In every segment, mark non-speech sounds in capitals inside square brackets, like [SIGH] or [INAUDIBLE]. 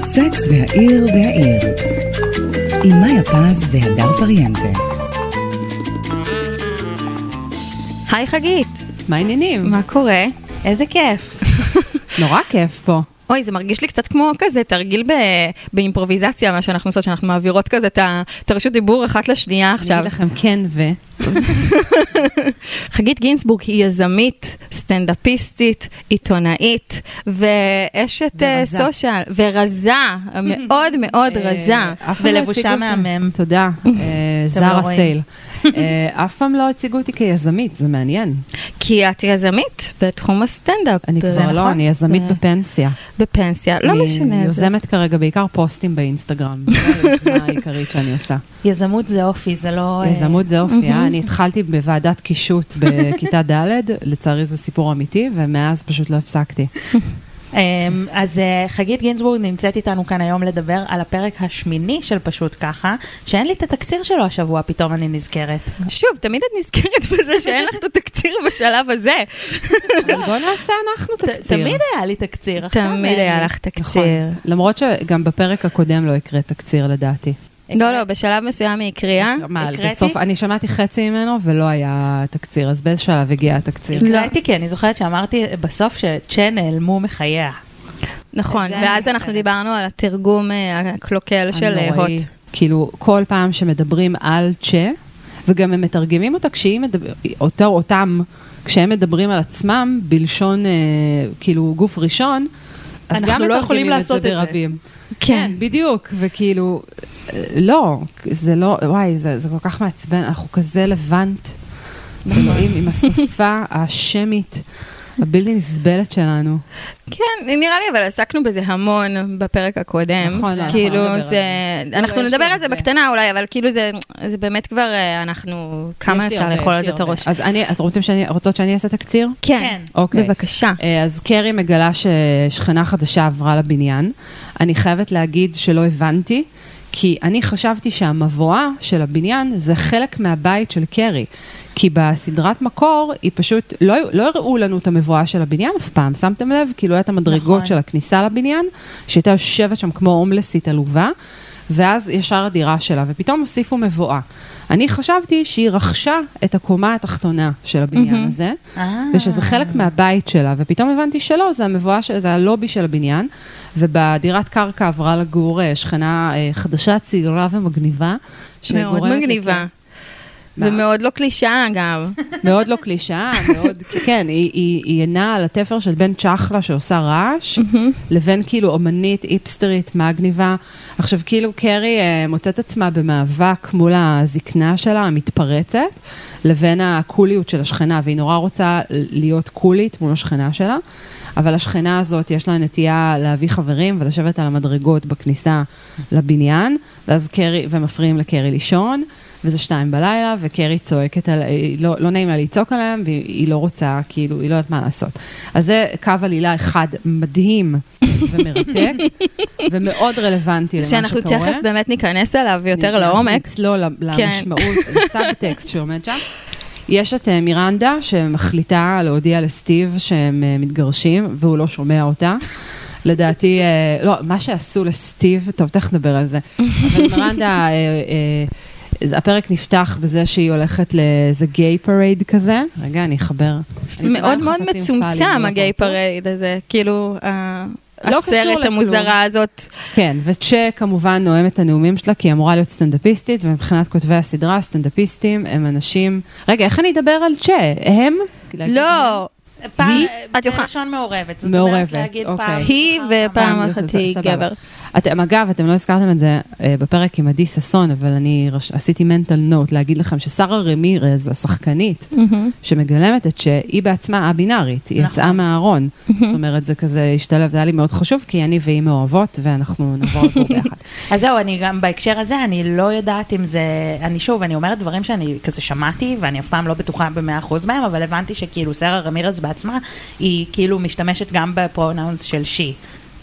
סקס והעיר והעיר עם מאיה פז והדר פריאנטה. היי חגית, מה העניינים? מה קורה? איזה כיף. [LAUGHS] נורא כיף פה. אוי, זה מרגיש לי קצת כמו כזה תרגיל ב... באימפרוביזציה, מה שאנחנו עושות, שאנחנו מעבירות כזה את הרשות דיבור אחת לשנייה אני עכשיו. אגיד לכם כן ו... [LAUGHS] חגית גינזבורג היא יזמית, סטנדאפיסטית, עיתונאית, ואשת אה, ורזה. סושיאל, ורזה, מאוד מאוד רזה. אה, פעם לא ולבושה מהמם. תודה, אה, לא זרה. סייל. אה, אף פעם לא הציגו אותי כיזמית, זה מעניין. כי את יזמית בתחום הסטנדאפ. אני כבר לא, נכון? אני יזמית זה- בפנסיה. בפנסיה, לא משנה. אני יוזמת כרגע בעיקר פוסטים באינסטגרם, [LAUGHS] זו היוזמה העיקרית שאני עושה. יזמות זה אופי, זה לא... אה, יזמות זה אופי, אה? אני התחלתי בוועדת קישוט בכיתה ד', לצערי זה סיפור אמיתי, ומאז פשוט לא הפסקתי. [LAUGHS] אמ, אז אה, חגית גינזבורג נמצאת איתנו כאן היום לדבר על הפרק השמיני של פשוט ככה, שאין לי את התקציר שלו השבוע, פתאום אני נזכרת. שוב, תמיד את נזכרת בזה שאין לך את התקציר בשלב הזה. אבל בוא נעשה אנחנו תקציר. תמיד היה לי תקציר. תמיד אה, היה לך נכון. תקציר. למרות שגם בפרק הקודם לא הקראת תקציר לדעתי. לא, לא, בשלב מסוים היא הקריאה. מה, הקראתי? בסוף, אני שמעתי חצי ממנו ולא היה תקציר, אז באיזה שלב הגיע התקציר? לא. הקראתי כי אני זוכרת שאמרתי בסוף שצ'ה נעלמו מחייה. נכון, ואז אנחנו. דיברנו על התרגום אה, הקלוקל של אה. הוט. כאילו, כל פעם שמדברים על צ'ה, וגם הם מתרגמים אותה כשהיא מדבר, אותו, אותם, כשהם מדברים על עצמם בלשון, אה, כאילו, גוף ראשון, אז אנחנו גם לא מתרגמים יכולים לעשות את זה. ברבים. כן. כן, בדיוק, וכאילו, אה, לא, זה לא, וואי, זה, זה כל כך מעצבן, אנחנו כזה לבנט, אלוהים, עם השפה [LAUGHS] השמית הבלתי נסבלת שלנו. כן, נראה לי, אבל עסקנו בזה המון בפרק הקודם. נכון, זה כאילו, נכון, נדבר זה... אנחנו לא, נדבר על זה. בקטנה אולי, אבל כאילו זה זה באמת כבר, אה, אנחנו... כמה אפשר לאכול על זה את. הראש? אז אני, את רוצות שאני אעשה תקציר? כן, אוקיי. בבקשה. אה, אז קרי מגלה ששכנה חדשה עברה לבניין. אני חייבת להגיד שלא הבנתי, כי אני חשבתי שהמבואה של הבניין זה חלק מהבית של קרי. כי בסדרת מקור, היא פשוט, לא, לא הראו לנו את המבואה של הבניין אף פעם, שמתם לב? כאילו היה את המדרגות נכון. של הכניסה לבניין, שהייתה יושבת שם כמו הומלסית עלובה, ואז ישר הדירה שלה, ופתאום הוסיפו מבואה. אני חשבתי שהיא רכשה את הקומה התחתונה של הבניין מהמם. הזה, אה. ושזה חלק מהבית שלה, ופתאום הבנתי שלא, זה המבואה, של- זה הלובי של הבניין, ובדירת קרקע עברה לגור אה, שכנה אה, חדשה, צעירה ומגניבה. מאוד מגניבה. ומאוד לא קלישאה, אגב. [LAUGHS] מאוד לא קלישאה, מאוד, כן, היא, נעה על התפר של בין צ'חלה שעושה רעש, לבין כאילו אומנית, איפסטרית, מגניבה. עכשיו, כאילו קרי אה, מוצאת עצמה במאבק מול הזקנה שלה, המתפרצת, לבין הקוליות של השכנה, והיא נורא רוצה להיות קולית מול השכנה שלה. אבל השכנה הזאת, יש לה נטייה להביא חברים ולשבת על המדרגות בכניסה לבניין, ואז קרי, ומפריעים לקרי לישון, וזה שתיים בלילה, וקרי צועקת על, היא לא, לא נעים לה לצעוק עליהם, והיא לא רוצה, כאילו, היא לא יודעת מה לעשות. אז זה קו עלילה אחד מדהים [LAUGHS] ומרתק, ומאוד רלוונטי למה שקורה. שאנחנו תכף באמת ניכנס אליו יותר לעומק. נצלול כן. למשמעות, לסאבטקסט שעומד שם. יש את אה, מירנדה שמחליטה להודיע לסטיב שהם אה, מתגרשים, והוא לא שומע אותה. לדעתי, אה, לא, מה שעשו לסטיב, טוב, תכף נדבר על זה. אבל מירנדה, אה, אה, הפרק נפתח בזה שהיא הולכת לאיזה gay pride כזה. רגע, אני אחבר. מאוד מאוד מצומצם ה gay? pride הזה, כאילו, לא לכלום. המוזרה הזאת. כן, וצ'ה כמובן נואם את הנאומים שלה, כי היא אמורה להיות סטנדאפיסטית, ומבחינת כותבי הסדרה, סטנדאפיסטים הם אנשים... רגע, איך אני אדבר על צ'ה? הם? לא, פעם, היא? אה, את יכולה- בלשון מעורבת. זאת מעורבת, אומרת להגיד אוקיי. פעם היא ופעם פעם אחת היא. גבר. אתם, אגב, אתם לא הזכרתם את זה אה, בפרק עם עדי ששון, אבל אני רש... עשיתי mental note להגיד לכם ששרה רמירז, השחקנית, שמגלמת את שהיא בעצמה א-בינארית, היא נכון. יצאה מהארון. זאת אומרת, זה כזה השתלב, זה היה לי מאוד חשוב, כי אני והיא מאוהבות, ואנחנו נעבור לגור ביחד. [LAUGHS] אז זהו, אני גם בהקשר הזה, אני לא יודעת אם זה... אני שוב, אני אומרת דברים שאני כזה שמעתי, ואני אף פעם לא בטוחה במאה אחוז מהם, אבל הבנתי שכאילו שרה רמירז בעצמה, היא כאילו משתמשת גם ב pronouns של she.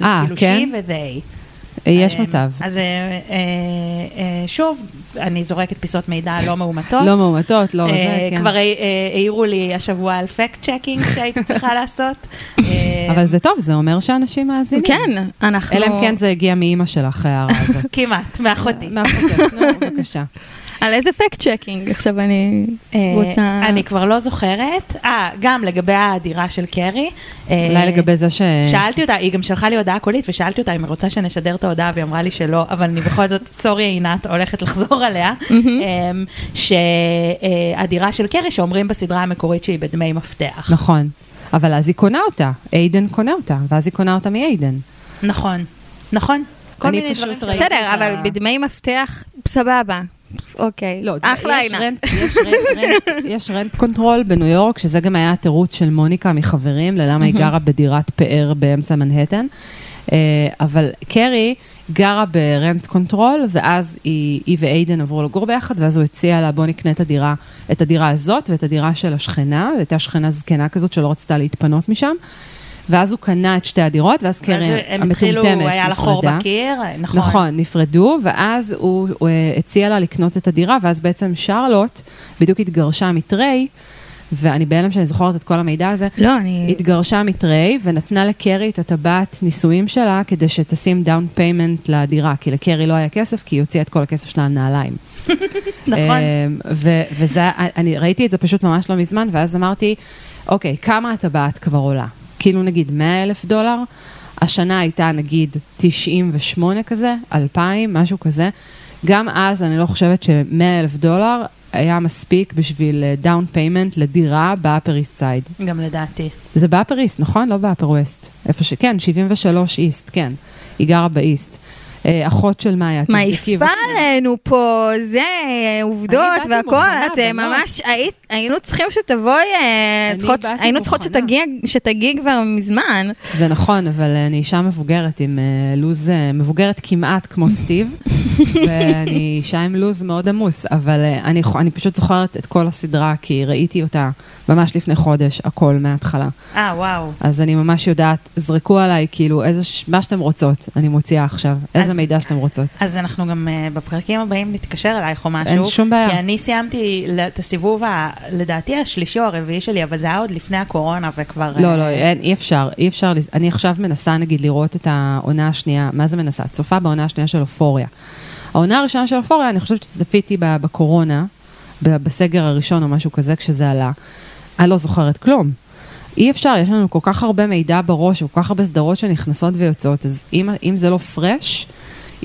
אה, כאילו כן? she ו-they. יש אה, מצב. אז אה, אה, אה, שוב, אני זורקת פיסות מידע לא מאומתות. לא מאומתות, לא זה, כן. כבר העירו לי השבוע על fact checking שהייתי צריכה [LAUGHS] לעשות. אבל זה טוב, זה אומר שאנשים מאזינים. כן, אנחנו... אלא אם כן זה הגיע מאימא שלך, ההערה הזאת. [LAUGHS] כמעט, מאחותי. מהחוקר, נו, בבקשה. [LAUGHS] על איזה פקט צ'קינג עכשיו אני אה, רוצה... אני כבר לא זוכרת. אה, גם לגבי הדירה של קרי. אה, אולי לגבי זה ש... שאלתי אותה, היא גם שלחה לי הודעה קולית, ושאלתי אותה אם היא רוצה שנשדר את ההודעה, והיא אמרה לי שלא, אבל אני בכל זאת, sorry עינת, הולכת לחזור עליה, שהדירה של קרי, שאומרים בסדרה המקורית שהיא בדמי מפתח. נכון. אבל אז היא קונה אותה, איידן קונה אותה, ואז היא קונה אותה מאיידן. נכון, נכון. כל מיני דברים בסדר, אבל בדמי מפתח, סבבה. אוקיי. לא, אחלה יש עינה. rent, יש, rent, control בניו יורק, שזה גם היה התירוץ של מוניקה מחברים, ללמה היא גרה בדירת פאר באמצע מנהטן. אה, אבל קרי גרה ב rent control, ואז היא, היא ואיידן עברו לגור ביחד, ואז הוא הציע לה, בוא נקנה את הדירה, את הדירה הזאת ואת הדירה של השכנה, הייתה שכנה זקנה כזאת שלא רצתה להתפנות משם. ואז הוא קנה את שתי הדירות, ואז ואז קרי הם התחילו, המטומטמת היה לה חור נפרדה. בקיר, נכון. נכון, נפרדו, ואז הוא, הוא אה, הציע לה לקנות את הדירה, ואז בעצם שרלוט בדיוק התגרשה מטריי, ואני בהלם שאני זוכרת את כל המידע הזה, לא, אני... התגרשה מטריי ונתנה לקרי את הטבעת נישואים שלה כדי שתשים down payment לדירה, כי לקרי לא היה כסף, כי היא הוציאה את כל הכסף שלה על נעליים. [LAUGHS] נכון. אה, ו- וזה, אני ראיתי את זה פשוט ממש לא מזמן, ואז אמרתי, אוקיי, כמה הטבעת כבר עולה? כאילו נגיד 100 אלף דולר, השנה הייתה נגיד 98 כזה, 2,000, משהו כזה. גם אז אני לא חושבת ש-100 אלף דולר היה מספיק בשביל down payment לדירה ב Upper East Side. גם לדעתי. זה ב Upper East, נכון? לא ב Upper West. איפה ש... כן, 73 East, כן. היא גרה ב East. אה, אחות של מאיה. מעיפה עלינו פה, זה, עובדות באתי והכל, את אה. ממש, היינו צריכים שתבואי, אה, היינו צריכות שתגיעי כבר מזמן. זה נכון, אבל אני אישה מבוגרת עם אה, לו"ז, אה, מבוגרת כמעט כמו סטיב, [LAUGHS] ואני אישה עם לו"ז מאוד עמוס, אבל אה, אני, פשוט זוכרת את כל הסדרה, כי ראיתי אותה ממש לפני חודש, הכל מההתחלה. אה, וואו. אז אני ממש יודעת, זרקו עליי, כאילו, איזה, מה שאתם רוצות, אני מוציאה עכשיו, איזה אז- מידע שאתם רוצות. אז אנחנו גם uh, בפרקים הבאים נתקשר אלייך או משהו. אין שום בעיה. כי אני סיימתי את הסיבוב, ה, לדעתי השלישי או הרביעי שלי, אבל זה היה עוד לפני הקורונה וכבר... לא, אה, לא, אין, אי אפשר, אי אפשר, אני עכשיו מנסה נגיד לראות את העונה השנייה, מה זה מנסה? צופה בעונה השנייה של אופוריה. העונה הראשונה של אופוריה, אני חושבת שצפיתי בקורונה, בסגר הראשון או משהו כזה, כשזה עלה. אני לא זוכרת כלום. אי אפשר, יש לנו כל כך הרבה מידע בראש, וכל כך הרבה סדרות שנכנסות ויוצאות, אז אם, אם זה לא פרש,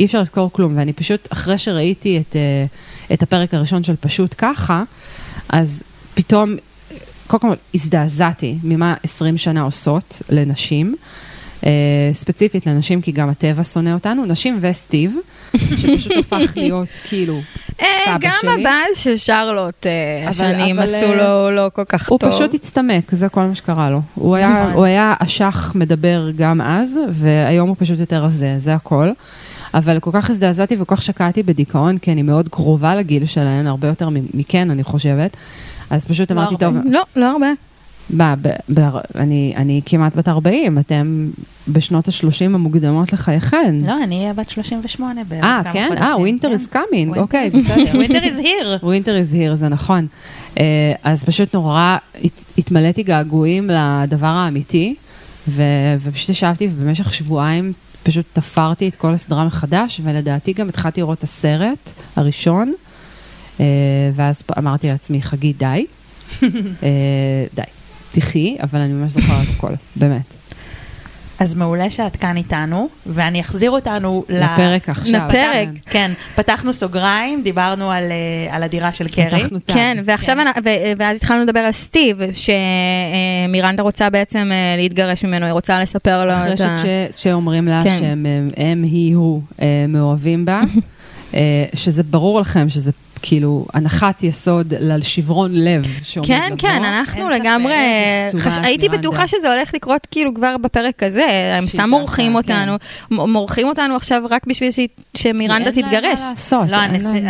אי אפשר לזכור כלום. ואני פשוט, אחרי שראיתי את, אה, את הפרק הראשון של פשוט ככה, אז פתאום, קודם כל הזדעזעתי ממה 20 שנה עושות לנשים. אה, ספציפית לנשים, כי גם הטבע שונא אותנו, נשים וסטיב, שפשוט הפך [LAUGHS] להיות כאילו אה, גם. הבעל של שרלוט, השנים עשו לו לא כל כך הוא טוב. פשוט הצטמק, זה כל מה שקרה לו. הוא היה, נכון. הוא היה אשך מדבר גם אז, והיום הוא פשוט יותר רזה, זה הכל. אבל כל כך הזדעזעתי וכל כך שקעתי בדיכאון, כי אני מאוד קרובה לגיל שלהן, הרבה יותר מכן, אני חושבת. אז פשוט לא אמרתי, הרבה. טוב, לא, לא הרבה. מה, ב, ב, אני, אני כמעט בת 40, אתם בשנות ה-30 המוקדמות לחייכן. לא, אני אהיה בת 38 בערך. אה, כמה כן? חודשים. אה, winter כן. is coming, Winter אוקיי, בסדר. winter is here. [LAUGHS] ווינטר is here, זה נכון. Uh, אז פשוט נורא הת, התמלאתי געגועים לדבר האמיתי, ו, ופשוט ישבתי ובמשך שבועיים פשוט תפרתי את כל הסדרה מחדש, ולדעתי גם התחלתי לראות את הסרט הראשון, uh, ואז אמרתי לעצמי, חגי, די. uh, [LAUGHS] די. תחי, אבל אני ממש זוכרת הכל, באמת. אז מעולה שאת כאן איתנו, ואני אחזיר אותנו ל- לפרק עכשיו. לפרק. כן, פתחנו סוגריים, דיברנו על, אה, על הדירה של קרי. פתחנו טאב. כן, ועכשיו, כן. אנ- ו- ואז התחלנו לדבר על סטיב, שמירנדה רוצה בעצם אה, להתגרש ממנו, היא רוצה לספר לו אחרי את ה... שצ'- שאומרים לה כן. שהם הם, היא, הוא אה, מאוהבים בה, [LAUGHS] אה, שזה ברור לכם שזה כאילו הנחת יסוד לשברון לב שעומד כן, לבוא. כן, אנחנו אין ספק, לגמרי, חש... הייתי. בטוחה שזה הולך לקרות כאילו כבר בפרק הזה, הם סתם מורחים תעשה, אותנו, מורחים אותנו עכשיו רק בשביל שהיא- שמירנדה אין להם מה תתגרש. לעשות, לא,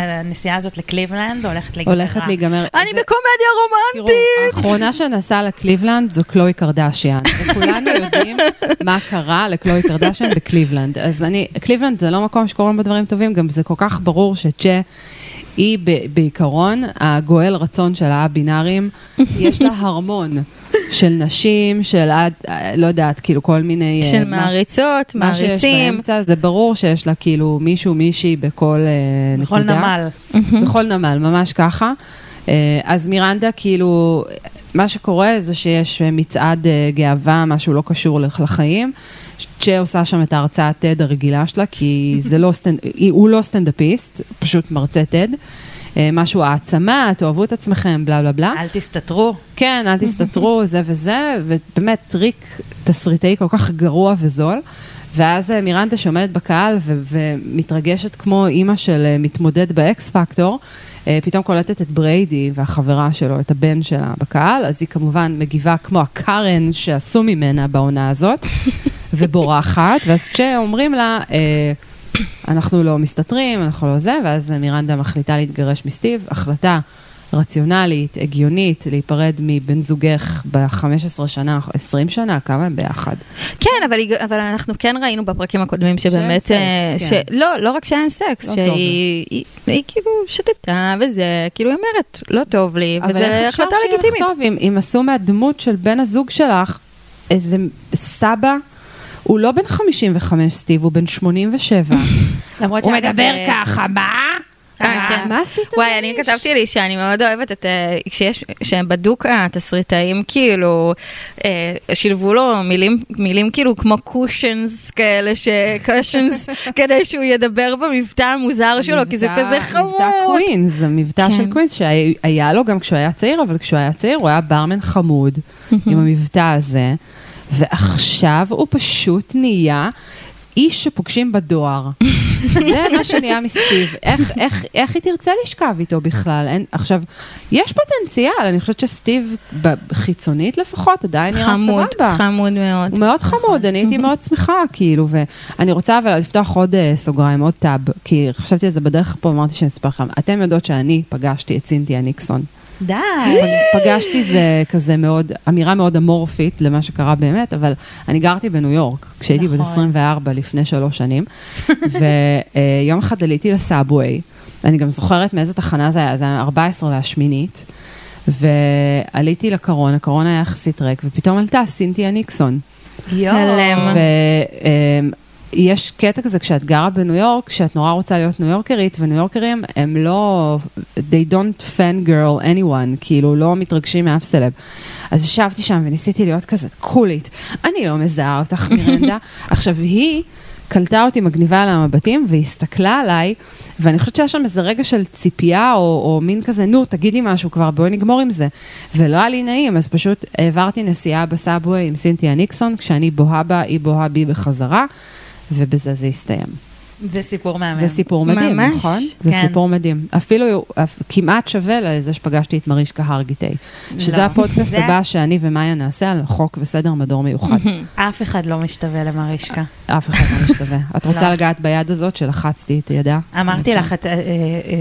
הנסיעה הזאת לקליבלנד הולכת להיגמר. הולכת להיגמר. אני בקומדיה תראו, רומנטית! האחרונה שנסעה לקליבלנד זו קלואי קרדשיאן, [LAUGHS] וכולנו יודעים מה קרה לקלואי קרדשיאן בקליבלנד. אז אני, קליבלנד זה לא מקום שקורים בו דברים טובים, גם זה כל כך ברור שצ'ה... היא ב- בעיקרון הגואל רצון של הא-בינארים, [LAUGHS] יש לה הרמון של נשים, של עד, לא יודעת, כאילו כל מיני... אה, של מה- מעריצות, מה שיש מעריצים. באמצע, זה ברור שיש לה כאילו מישהו, מישהי בכל אה, בכל נקודה. נמל. [LAUGHS] בכל נמל, ממש ככה. אה, אז מירנדה, כאילו, מה שקורה זה שיש מצעד אה, גאווה, משהו לא קשור לח- לחיים. צ'ה עושה שם את ההרצאת TED הרגילה שלה, כי זה לא סטנד... הוא לא סטנדאפיסט, פשוט מרצה TED. אה, משהו העצמה, תאהבו את עצמכם, בלה בלה בלה. אל תסתתרו. כן, אל תסתתרו, [LAUGHS] זה וזה, ובאמת טריק תסריטאי כל כך גרוע וזול. ואז אה, מירנדה שעומדת בקהל ומתרגשת כמו אימא של אה, מתמודד באקס פקטור, פתאום קולטת את בריידי והחברה שלו, את הבן שלה בקהל, אז היא כמובן מגיבה כמו הקארן שעשו ממנה בעונה הזאת, [LAUGHS] ובורחת, ואז כשאומרים לה, אה, אנחנו לא מסתתרים, אנחנו לא זה, ואז מירנדה מחליטה להתגרש מסטיב, החלטה רציונלית, הגיונית, להיפרד מבן זוגך ב-15 שנה, 20 שנה, כמה הם ביחד? כן, אבל, אבל אנחנו כן ראינו בפרקים הקודמים שבאמת, סקס, אה, כן. ש... לא, לא רק שאין סקס, לא שהיא היא, היא, היא כאילו שתתה וזה, כאילו היא אומרת, לא טוב לי, אבל וזה איך אפשר החלטה שיהיה לך לגיטימית. טוב אם, אם עשו מהדמות של בן הזוג שלך איזה סבא, הוא לא בן 55 סטיב, הוא בן 87. [LAUGHS] למרות הוא מדבר אה, ככה, מה? אה, כן. מה עשית? וואי, אני כתבתי לי שאני מאוד אוהבת את, אה, כשיש, שבדוק התסריטאים כאילו, אה, שילבו לו מילים, מילים כאילו כמו קושנס כאלה, קושנס, [LAUGHS] כדי שהוא ידבר במבטא המוזר שלו, כי זה כזה חמוד. מבטא קווינס, זה מבטא כן. של קווינס שהיה לו גם כשהוא היה צעיר, אבל כשהוא היה צעיר הוא היה ברמן חמוד עם המבטא הזה, ועכשיו הוא פשוט נהיה איש שפוגשים בדואר. זה מה שנהיה מסטיב. איך, איך, איך היא תרצה לשכב איתו בכלל? אין, עכשיו, יש פוטנציאל, אני חושבת שסטיב, חיצונית לפחות, עדיין נראה חמוד, סבבה. חמוד מאוד. הוא מאוד חמוד, אני הייתי מאוד שמחה, כאילו, ואני רוצה אבל לפתוח עוד אה, סוגריים, עוד טאב, כי חשבתי על זה בדרך פה, אמרתי שאני אספר לכם. אתם יודעות שאני פגשתי את סינתיה ניקסון. די. פג- פגשתי זה כזה מאוד, אמירה מאוד אמורפית למה שקרה באמת, אבל אני גרתי בניו יורק, כשהייתי בת נכון. 24 לפני שלוש שנים, ויום [LAUGHS] אחד עליתי לסאבווי, אני גם זוכרת מאיזה תחנה זה היה, זה היה 14 והשמינית, ועליתי לקרון, הקרון היה יחסית ריק, ופתאום עלתה סינתיה ניקסון. יואו. ויש קטע כזה כשאת גרה בניו יורק, שאת נורא רוצה להיות ניו יורקרית, וניו יורקרים הם לא, they don't fan girl anyone, כאילו לא מתרגשים מאף סלב. אז ישבתי שם וניסיתי להיות כזה קולית, אני לא מזהה אותך מירנדה. [LAUGHS] עכשיו היא קלטה אותי מגניבה על המבטים והסתכלה עליי, ואני חושבת שהיה שם איזה רגע של ציפייה, או, או מין כזה, נו, תגידי משהו כבר, בואי נגמור עם זה. ולא היה לי נעים, אז פשוט העברתי נסיעה בסאבווי עם סינתיה ניקסון, כשאני בוהה בה, היא בוהה בי בחזרה, ובזה זה הסתיים. זה סיפור מהמם. זה סיפור מדהים, ממש. נכון? זה כן. סיפור מדהים. אפילו כמעט שווה לזה שפגשתי את מרישקה הרגיטי. שזה לא. הפודקאסט זה- הבא שאני ומאיה נעשה על חוק וסדר מדור מיוחד. [LAUGHS] אף אחד לא משתווה למרישקה. אף אחד לא משתווה. [LAUGHS] את רוצה לא. לגעת ביד הזאת שלחצתי את ידה? אמרתי לך, את, אה, אה,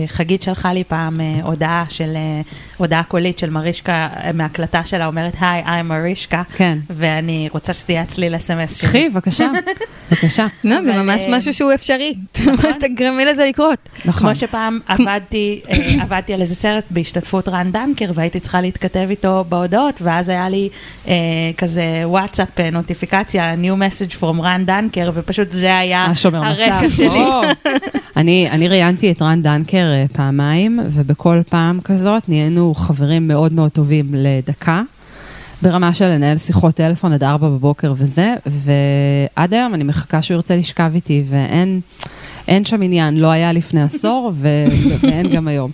חגית שלחה לי פעם אה, הודעה של, אה, הודעה קולית של מרישקה, אה, מהקלטה שלה אומרת, היי, I'm מרישקה, כן. ואני רוצה שזה יהיה צליל אס.אם.אס שלי. קחי, בבקשה. [LAUGHS] בבקשה. לא, זה ממש אה, משהו שהוא אפשרי. ממש תגרמי [LAUGHS] לזה לקרות. נכון. כמו שפעם עבדתי, אה, [COUGHS] עבדתי על איזה סרט בהשתתפות רן דנקר והייתי צריכה להתכתב איתו בהודעות ואז היה לי אה, כזה וואטסאפ אה, נוטיפיקציה, new message from רן דנקר ופשוט זה היה הרקע. שלי. [LAUGHS] אני, אני ראיינתי את רן דנקר אה, פעמיים, ובכל פעם כזאת נהיינו חברים מאוד מאוד טובים לדקה, ברמה של לנהל שיחות טלפון עד ארבע בבוקר וזה, ועד היום אני מחכה שהוא ירצה לשכב איתי, ואין אין שם עניין, לא היה לפני עשור, ו, [LAUGHS] ואין גם היום.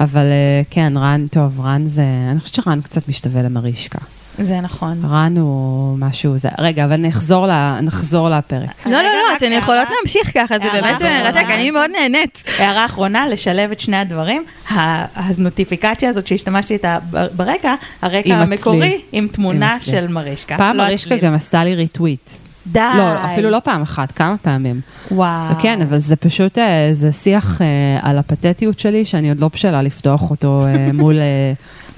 אבל אה, כן, רן, טוב, רן זה, אני חושבת שרן קצת משתווה למרישקה. זה נכון. קראנו משהו, זה, רגע, אבל נחזור, ל, נחזור לפרק. לא, לא, לא, אתן הערה- יכולות להמשיך ככה, זה באמת. מרתק, אני מאוד נהנית. הערה אחרונה, לשלב את שני הדברים. ה- הנוטיפיקציה הזאת שהשתמשתי איתה ברקע, הרקע עם המקורי. עם תמונה. של מרישקה. פעם לא מרישקה. גם עשתה לי ריטוויט. די. לא, אפילו לא פעם אחת, כמה פעמים. וואו. וכן, אבל זה פשוט, אה, זה שיח אה, על הפתטיות שלי, שאני עוד לא בשלה לפתוח אותו אה, מול,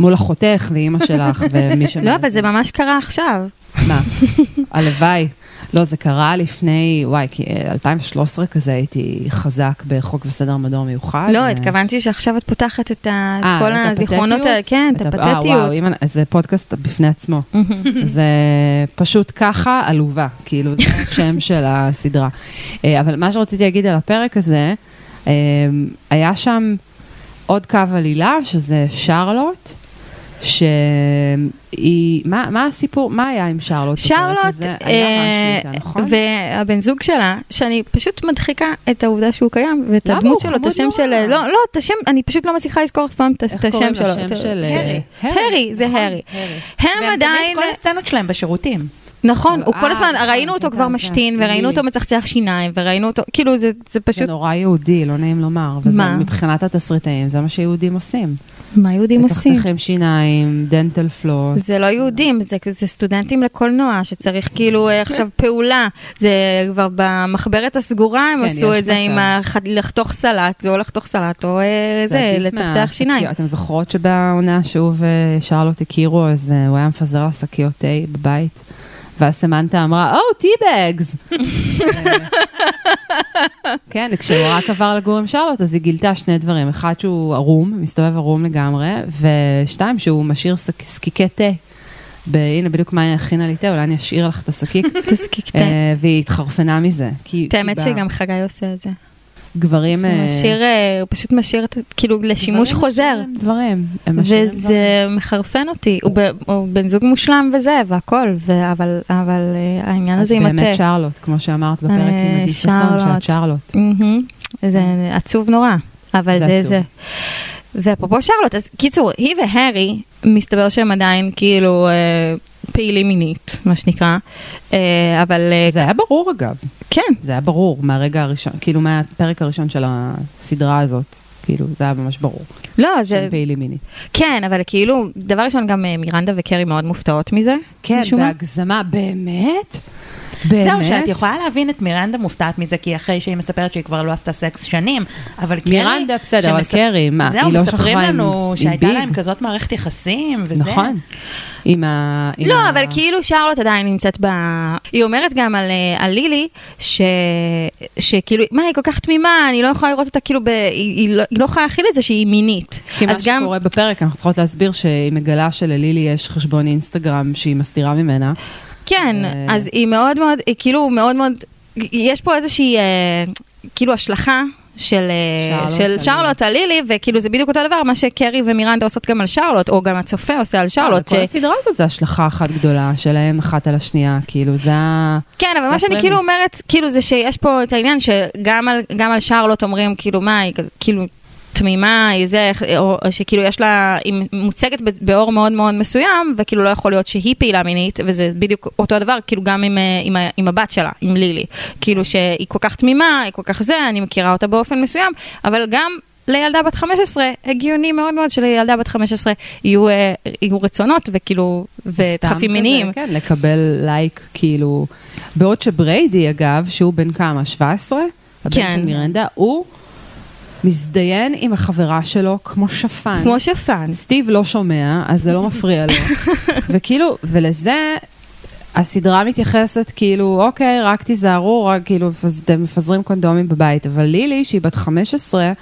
מול אחותך ואימא שלך [LAUGHS] ומי ש... לא, אבל זה ממש קרה עכשיו. מה? הלוואי. לא, זה קרה לפני, וואי, כי אה, 2013 כזה הייתי חזק בחוק וסדר מדור מיוחד. לא, ו- התכוונתי שעכשיו את פותחת את אה, כל הזיכרונות, הפתטיות? ה- כן, את אה, הפתטיות. וואו, זה פודקאסט בפני עצמו. [LAUGHS] זה פשוט ככה עלובה, כאילו, זה השם של הסדרה. אה, אבל מה שרציתי להגיד על הפרק הזה, אה, היה שם עוד קו עלילה, שזה שרלוט. שהיא, מה, מה הסיפור, מה היה עם שרלוט? שרלוט, אה, איתה, נכון? והבן זוג שלה, שאני פשוט מדחיקה את העובדה שהוא קיים, ואת? הדמות הוא שלו, את השם. של... לא, לא, את השם, אני פשוט לא מצליחה לזכור אף פעם את את איך השם קוראים שלו. לשם של, אה, הרי. הרי. הרי, זה נכון, הרי. הם והם תמיד עדיין... כל הסצנות שלהם בשירותים. נכון, הוא אה, כל הזמן, נכון, ראינו אותו הקטע כבר. משתין, וראינו. אותו מצחצח שיניים, וראינו אותו, כאילו זה זה זה פשוט... נורא יהודי, לא נעים לומר. וזה מה? מבחינת התסריטאים, זה מה שיהודים עושים. מה יהודים עושים? מצחצחים שיניים, דנטל פלוס. זה לא יהודים, זה, זה סטודנטים לקולנוע שצריך כאילו אה, עכשיו פעולה. זה כבר במחברת הסגורה הם כן, עשו את זה עם. הח- לחתוך סלט, זה או לחתוך סלט או אה, זה, לצחצח. שיניים. אתם זוכרות שבעונה שהוא ושרלוט הכירו, אז אה, הוא היה מפזר לה שקיות תה בבית? ואז סמנטה אמרה, או, טי-בגס. כן, כשהוא רק עבר לגור עם שרלוט, אז היא גילתה שני דברים. אחד, שהוא ערום, מסתובב ערום לגמרי, ושתיים, שהוא משאיר שק- שקיקי תה. הנה, בדיוק מה היא הכינה לי תה, אולי אני אשאיר לך את השקיק. [LAUGHS] תזקיק תה. אה, והיא התחרפנה מזה. את האמת שגם חגי עושה את זה. גברים... שהוא אה, אה, הוא פשוט משאיר את- כאילו לשימוש חוזר. דברים. הם משאירים דברים. וזה מחרפן אותי, הוא בן זוג מושלם וזה, והכל, ו- אבל אבל, אה, העניין הזה עם התה. באמת שרלוט, כמו שאמרת בפרק עם עדי ששון. שאת שרלוט. זה עצוב נורא, אבל זה זה. ואפרופו שרלוט, אז קיצור, היא והארי, מסתבר שהם עדיין כאילו פעילים מינית, מה שנקרא, אבל זה היה ברור אגב, כן, זה היה ברור מהרגע הראשון, כאילו מהפרק הראשון של הסדרה הזאת, כאילו זה היה ממש ברור, לא, זה, שהם פעילים מינית. כן, אבל כאילו, דבר ראשון, גם אה, מירנדה וקרי מאוד מופתעות מזה. כן. בהגזמה, באמת? באמת? זהו, שאת יכולה להבין את מירנדה מופתעת מזה, כי אחרי שהיא מספרת שהיא כבר לא עשתה סקס שנים, אבל קרי... מירנדה, בסדר, אבל שמס- קרי, מה, זהו, היא לא מספרים שכבה עם- לנו עם שהייתה ביג? להם כזאת מערכת יחסים, וזה... נכון. עם ה... עם לא, ה- אבל כאילו שרלוט עדיין נמצאת ב... היא אומרת גם על, אה, על לילי, ש... שכאילו, מה, היא כל כך תמימה, אני לא יכולה לראות אותה כאילו, ב... היא, היא, לא, היא לא יכולה להכיל את זה שהיא מינית. כי מה אז גם, שקורה בפרק, אנחנו צריכות להסביר שהיא מגלה שללילי יש חשבון אינסטגרם שהיא מסתירה ממנה. כן, ו- אז היא מאוד מאוד, היא כאילו מאוד מאוד, יש פה איזושהי, אה, כאילו השלכה. של אה, שרלוט של על שרלוט על לילי, וכאילו זה בדיוק אותו דבר, מה שקרי ומירנדה עושות גם על שרלוט, או גם הצופה עושה על שרלוט. כל הסדרה הזאת זה השלכה אחת גדולה שלהם אחת על השנייה, כאילו זה ה... כן, אבל מה שאני. כאילו אומרת, כאילו זה שיש פה את העניין שגם על, שרלוט אומרים, כאילו, מה, כאילו, תמימה, היא זה, או שכאילו יש לה, היא מוצגת באור מאוד מאוד מסוים, וכאילו לא יכול להיות שהיא פעילה מינית, וזה בדיוק אותו הדבר, כאילו גם עם, אה, עם, עם הבת שלה, עם לילי. כאילו שהיא כל כך תמימה, היא כל כך זה, אני מכירה אותה באופן מסוים, אבל גם... לילדה בת 15, הגיוני מאוד מאוד שלילדה בת 15 יהיו, אה, יהיו רצונות וכאילו, ודחפים מיניים. כן, לקבל לייק, כאילו... בעוד שבריידי, אגב, שהוא בן כמה? 17? הבן כן. של מירנדה, הוא מזדיין עם החברה שלו כמו שפן. כמו שפן. סטיב לא שומע, אז זה לא מפריע לו. [LAUGHS] וכאילו, ולזה הסדרה מתייחסת כאילו, אוקיי, רק תיזהרו, רק כאילו, אתם מפזרים קונדומים בבית. אבל לילי, שהיא בת 15,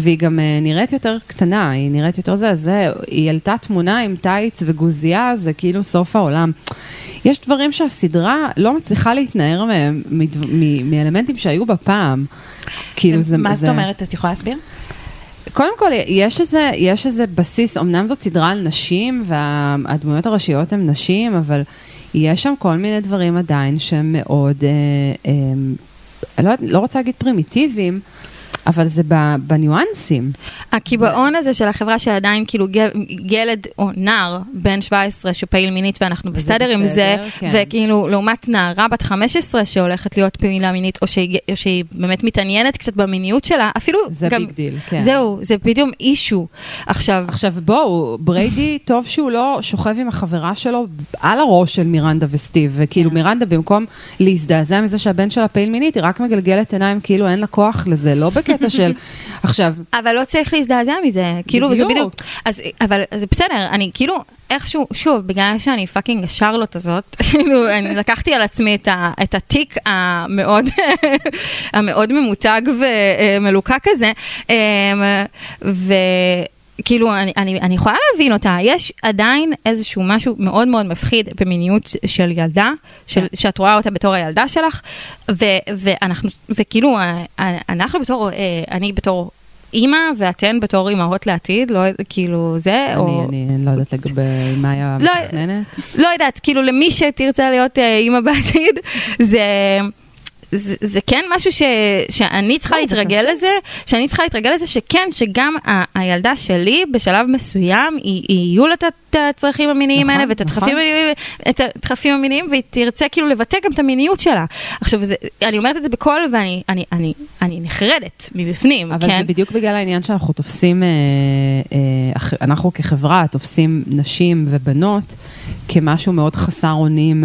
והיא גם אה, נראית יותר קטנה, היא נראית יותר זה, זה, היא העלתה תמונה עם טייץ וגוזייה, זה כאילו סוף העולם. יש דברים שהסדרה לא מצליחה להתנער מהם, מאלמנטים שהיו בה פעם. כאילו זה... מה זאת אומרת? את יכולה להסביר? קודם כל, יש איזה, יש איזה בסיס, אמנם זאת סדרה על נשים, והדמויות הראשיות הן נשים, אבל יש שם כל מיני דברים עדיין שהם מאוד, אה, אה, לא, לא רוצה להגיד פרימיטיביים, אבל זה בניואנסים. הקיבעון הזה של החברה שעדיין כאילו ילד או נער בן 17 שפעיל מינית ואנחנו בסדר עם זה, כן. וכאילו לעומת נערה בת 15 שהולכת להיות פעילה מינית או שהיא, באמת מתעניינת קצת במיניות שלה, אפילו זה גם... ביג דיל, כן. זהו, זה בדיוק issue. עכשיו, עכשיו בואו, בריידי, [LAUGHS] טוב שהוא לא שוכב עם החברה שלו על הראש של מירנדה וסטיב, וכאילו מירנדה במקום להזדעזע מזה שהבן שלה פעיל מינית, היא רק מגלגלת עיניים כאילו אין לה כוח לזה, לא בקטע של... עכשיו, אבל לא צריך להזדעזע מזה, כאילו, זה בדיוק. אז, אבל זה בסדר, אני כאילו, איכשהו, שוב, בגלל שאני fucking השרלוט הזאת, [LAUGHS] כאילו, אני לקחתי על עצמי את, ה, את התיק המאוד, [LAUGHS] המאוד ממותג ומלוקק הזה, אמ, וכאילו, אני, אני, אני יכולה להבין אותה, יש עדיין איזשהו משהו מאוד מאוד מפחיד במיניות של ילדה, של, שאת רואה אותה בתור הילדה שלך, ו, ואנחנו, וכאילו, אה, אנחנו בתור, אה, אני בתור... אימא ואתן בתור אימהות לעתיד, לא כאילו זה, או... אני, אני לא יודעת לגבי מאיה לא- מתכננת. לא יודעת, כאילו למי שתרצה להיות אה, אימא בעתיד, זה... זה, זה כן משהו ש, שאני צריכה להתרגל. לזה, שאני צריכה להתרגל לזה שכן, שגם ה, הילדה שלי בשלב מסוים, היא, היא יהיו לה את- הצרכים המיניים נכון, האלה ואת נכון. הדחפים את הדחפים המיניים, והיא תרצה כאילו לבטא גם את המיניות שלה. עכשיו, זה, אני אומרת את זה בקול ואני אני, אני, אני נחרדת מבפנים, אבל כן? זה בדיוק בגלל העניין שאנחנו תופסים, אה, אה, אנחנו כחברה תופסים נשים ובנות כמשהו מאוד חסר אונים,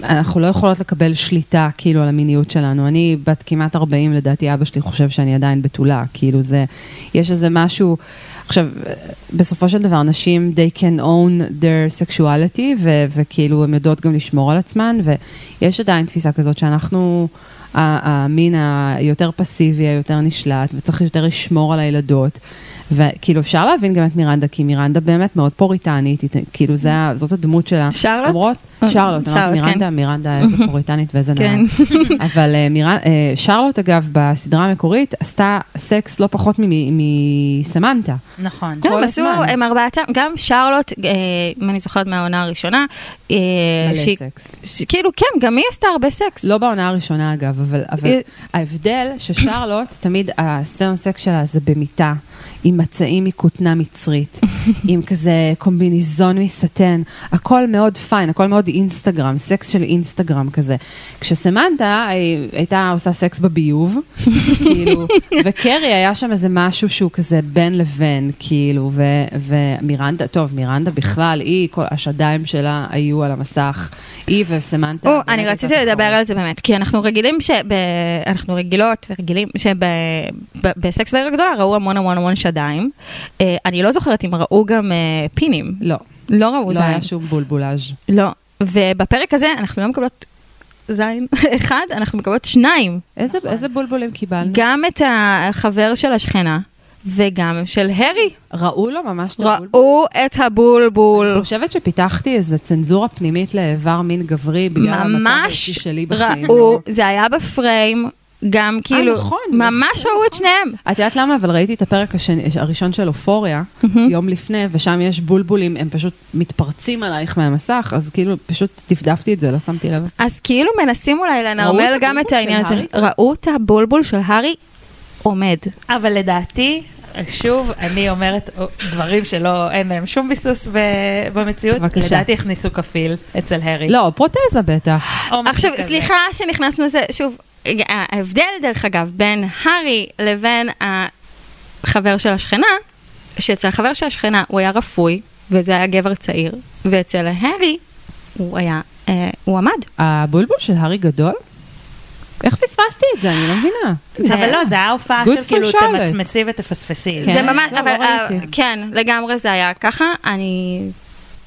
ואנחנו לא יכולות לקבל שליטה כאילו על המיניות שלנו. אני בת כמעט 40, לדעתי אבא שלי חושב שאני עדיין בתולה, כאילו זה, יש איזה משהו... עכשיו, בסופו של דבר, נשים, they can own their sexuality, ו- וכאילו, הן יודעות גם לשמור על עצמן, ויש עדיין תפיסה כזאת שאנחנו, המין היותר פסיבי, היותר נשלט, וצריך יותר לשמור על הילדות. וכאילו, אפשר להבין גם את מירנדה, כי מירנדה באמת מאוד פוריטנית, כאילו, זה, זאת הדמות שלה. שרלוט? למרות, אה, שרלוט, שרלוט, מירנדה, כן. מירנדה, איזה [LAUGHS] פוריטנית ואיזה כן. נאה. [LAUGHS] אבל אה, אה, שרלוט, אגב, בסדרה המקורית, עשתה סקס לא פחות מסמנטה. נכון. כולם עשו. הם ארבעתם, גם שרלוט, אם אני זוכרת מהעונה הראשונה, מלא סקס. ש- כאילו, כן, גם היא עשתה הרבה סקס. לא בעונה הראשונה אגב, אבל, ההבדל ששרלוט, תמיד הסצנות סקס שלה זה במיטה, עם מצעים מכותנה מצרית, [LAUGHS] עם כזה קומביניזון מסטן, הכל מאוד fine, הכל מאוד אינסטגרם, סקס של אינסטגרם כזה. כשסמנטה היא הייתה עושה סקס בביוב, [LAUGHS] כאילו, וקרי היה שם איזה משהו שהוא כזה בין לבין, כאילו, ו, ומירנדה, טוב, מירנדה בכלל, היא, כל השדיים שלה היו על המסך, היא וסמנטה. או, אני רציתי לדבר. על זה באמת, כי אנחנו רגילים, שב- אנחנו רגילות ורגילים שבסקס בעיר הגדולה ראו המון המון המון שדיים. אה, אני לא זוכרת אם ראו גם אה, פינים. לא. לא ראו לא זין. היה שום בולבולאז'. לא. ובפרק הזה אנחנו לא מקבלות זין [LAUGHS] אחד, אנחנו מקבלות שניים. איזה, איזה בולבולים קיבלנו? גם את החבר של השכנה וגם של הרי. ראו לו ממש את הבולבול? ראו את הבולבול. אני חושבת שפיתחתי איזה צנזורה פנימית לאיבר מין גברי בגלל המצב ממש האישי שלי בחיים. ראו, זה היה בפריים, גם כאילו, נכון, ממש נכון, ראו את שניהם. את יודעת למה? אבל ראיתי את הפרק השני, הראשון של אופוריה, יום לפני, ושם יש בולבולים, הם פשוט מתפרצים עלייך מהמסך, אז כאילו פשוט דפדפתי את זה, לא שמתי לב. אז כאילו מנסים אולי לנרמל גם את העניין הזה. ראו את הבולבול של הארי עומד. אבל לדעתי, שוב, אני אומרת דברים שלא, אין להם שום ביסוס ב- במציאות. בבקשה. לדעתי הכניסו כפיל אצל הארי. לא, פרוטזה בטח. עכשיו. סליחה שנכנסנו לזה, שוב, ההבדל דרך אגב בין הארי לבין החבר של השכנה, שאצל החבר של השכנה הוא היה רפוי, וזה היה גבר צעיר, ואצל הארי הוא היה, אה, הוא עמד. הבולבול של הארי גדול? איך פספסתי את זה? אני לא מבינה. זה- אבל לא, זה היה הופעה Good של for כאילו. תמצמצי ותפספסי. זה ממש, לא, אבל לא אה, ראיתי. כן, לגמרי זה היה ככה, אני...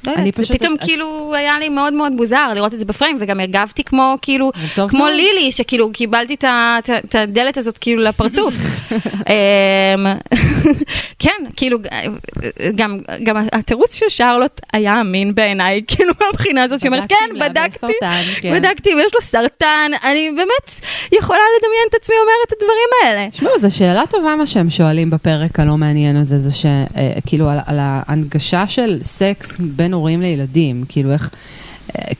לא יודעת, זה פתאום את- כאילו היה לי מאוד מאוד מוזר לראות את זה בפריים, וגם הרגבתי כמו כאילו, טוב כמו מאוד. לילי, שכאילו קיבלתי את הדלת הזאת כאילו לפרצוף. [LAUGHS] כן, כאילו, גם גם התירוץ של שרלוט היה אמין בעיניי, כאילו מהבחינה הזאת, שאומרת, כן, יש בדקתי, סרטן, כן." בדקתי ויש לו סרטן, אני באמת יכולה לדמיין את עצמי אומרת את הדברים האלה. תשמעו, זו שאלה טובה מה שהם שואלים בפרק הלא מעניין הזה, זה שכאילו על, על ההנגשה של סקס בין הורים לילדים, כאילו איך, אה,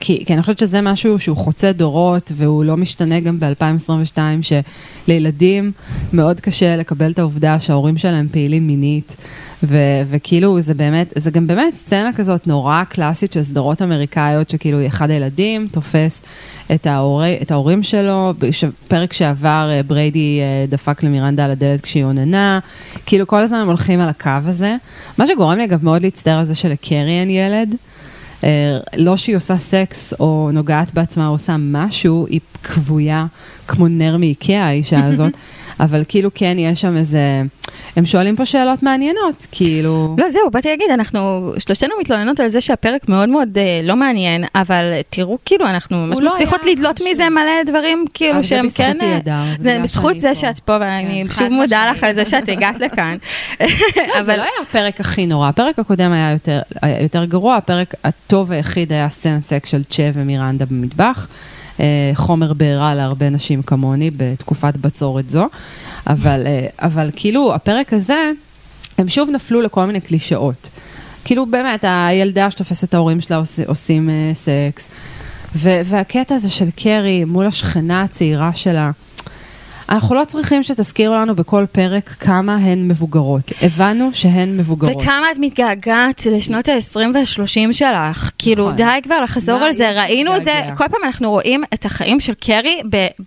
כי, כי אני חושבת שזה משהו שהוא חוצה דורות והוא לא משתנה גם ב-2022, שלילדים מאוד קשה לקבל את העובדה שההורים שלהם פעילים מינית. ו- וכאילו זה באמת, זה גם באמת סצנה כזאת נורא קלאסית של סדרות אמריקאיות, שכאילו אחד הילדים תופס את, ההורי, את ההורים שלו, פרק שעבר אה, בריידי אה, דפק למירנדה על הדלת כשהיא אוננה, כאילו כל הזמן הם הולכים על הקו הזה, מה שגורם לי אגב מאוד להצטער על זה שלקרי אין ילד. אה, לא שהיא עושה סקס או נוגעת בעצמה או עושה משהו, היא כבויה כמו נר מאיקאה האישה הזאת, [LAUGHS] אבל כאילו כן יש שם איזה... הם שואלים פה שאלות מעניינות, כאילו... לא, זהו, באתי להגיד, אנחנו שלושתנו מתלוננות על זה שהפרק מאוד מאוד אה, לא מעניין, אבל תראו, כאילו, אנחנו ממש לא מצליחות לדלות. מזה מלא דברים, כאילו, שהם אבל זה כן... בזכותי, אה, זה זה בזכות זה פה. שאת פה, ואני כן, שוב מודה. לך על זה שאת הגעת לכאן. [LAUGHS] לא, זה אבל לא היה הפרק הכי נורא, הפרק הקודם היה יותר, היה יותר גרוע, הפרק הטוב היחיד היה סצנת סקס של צ'ה ומירנדה במטבח. אה, חומר בעירה להרבה נשים כמוני בתקופת בצורת זו, אבל, אה, אבל כאילו הפרק הזה, הם שוב נפלו לכל מיני קלישאות. כאילו באמת, הילדה שתופסת את ההורים שלה עוש, עושים אה, סקס, ו- והקטע הזה של קרי מול השכנה הצעירה שלה, אנחנו לא צריכים שתזכירו לנו בכל פרק כמה הן מבוגרות. הבנו שהן מבוגרות. וכמה את מתגעגעת לשנות ה-20 וה-30 שלך. כאילו, נכון. די כבר לחזור על זה. ראינו את זה? כל פעם אנחנו רואים את החיים של קרי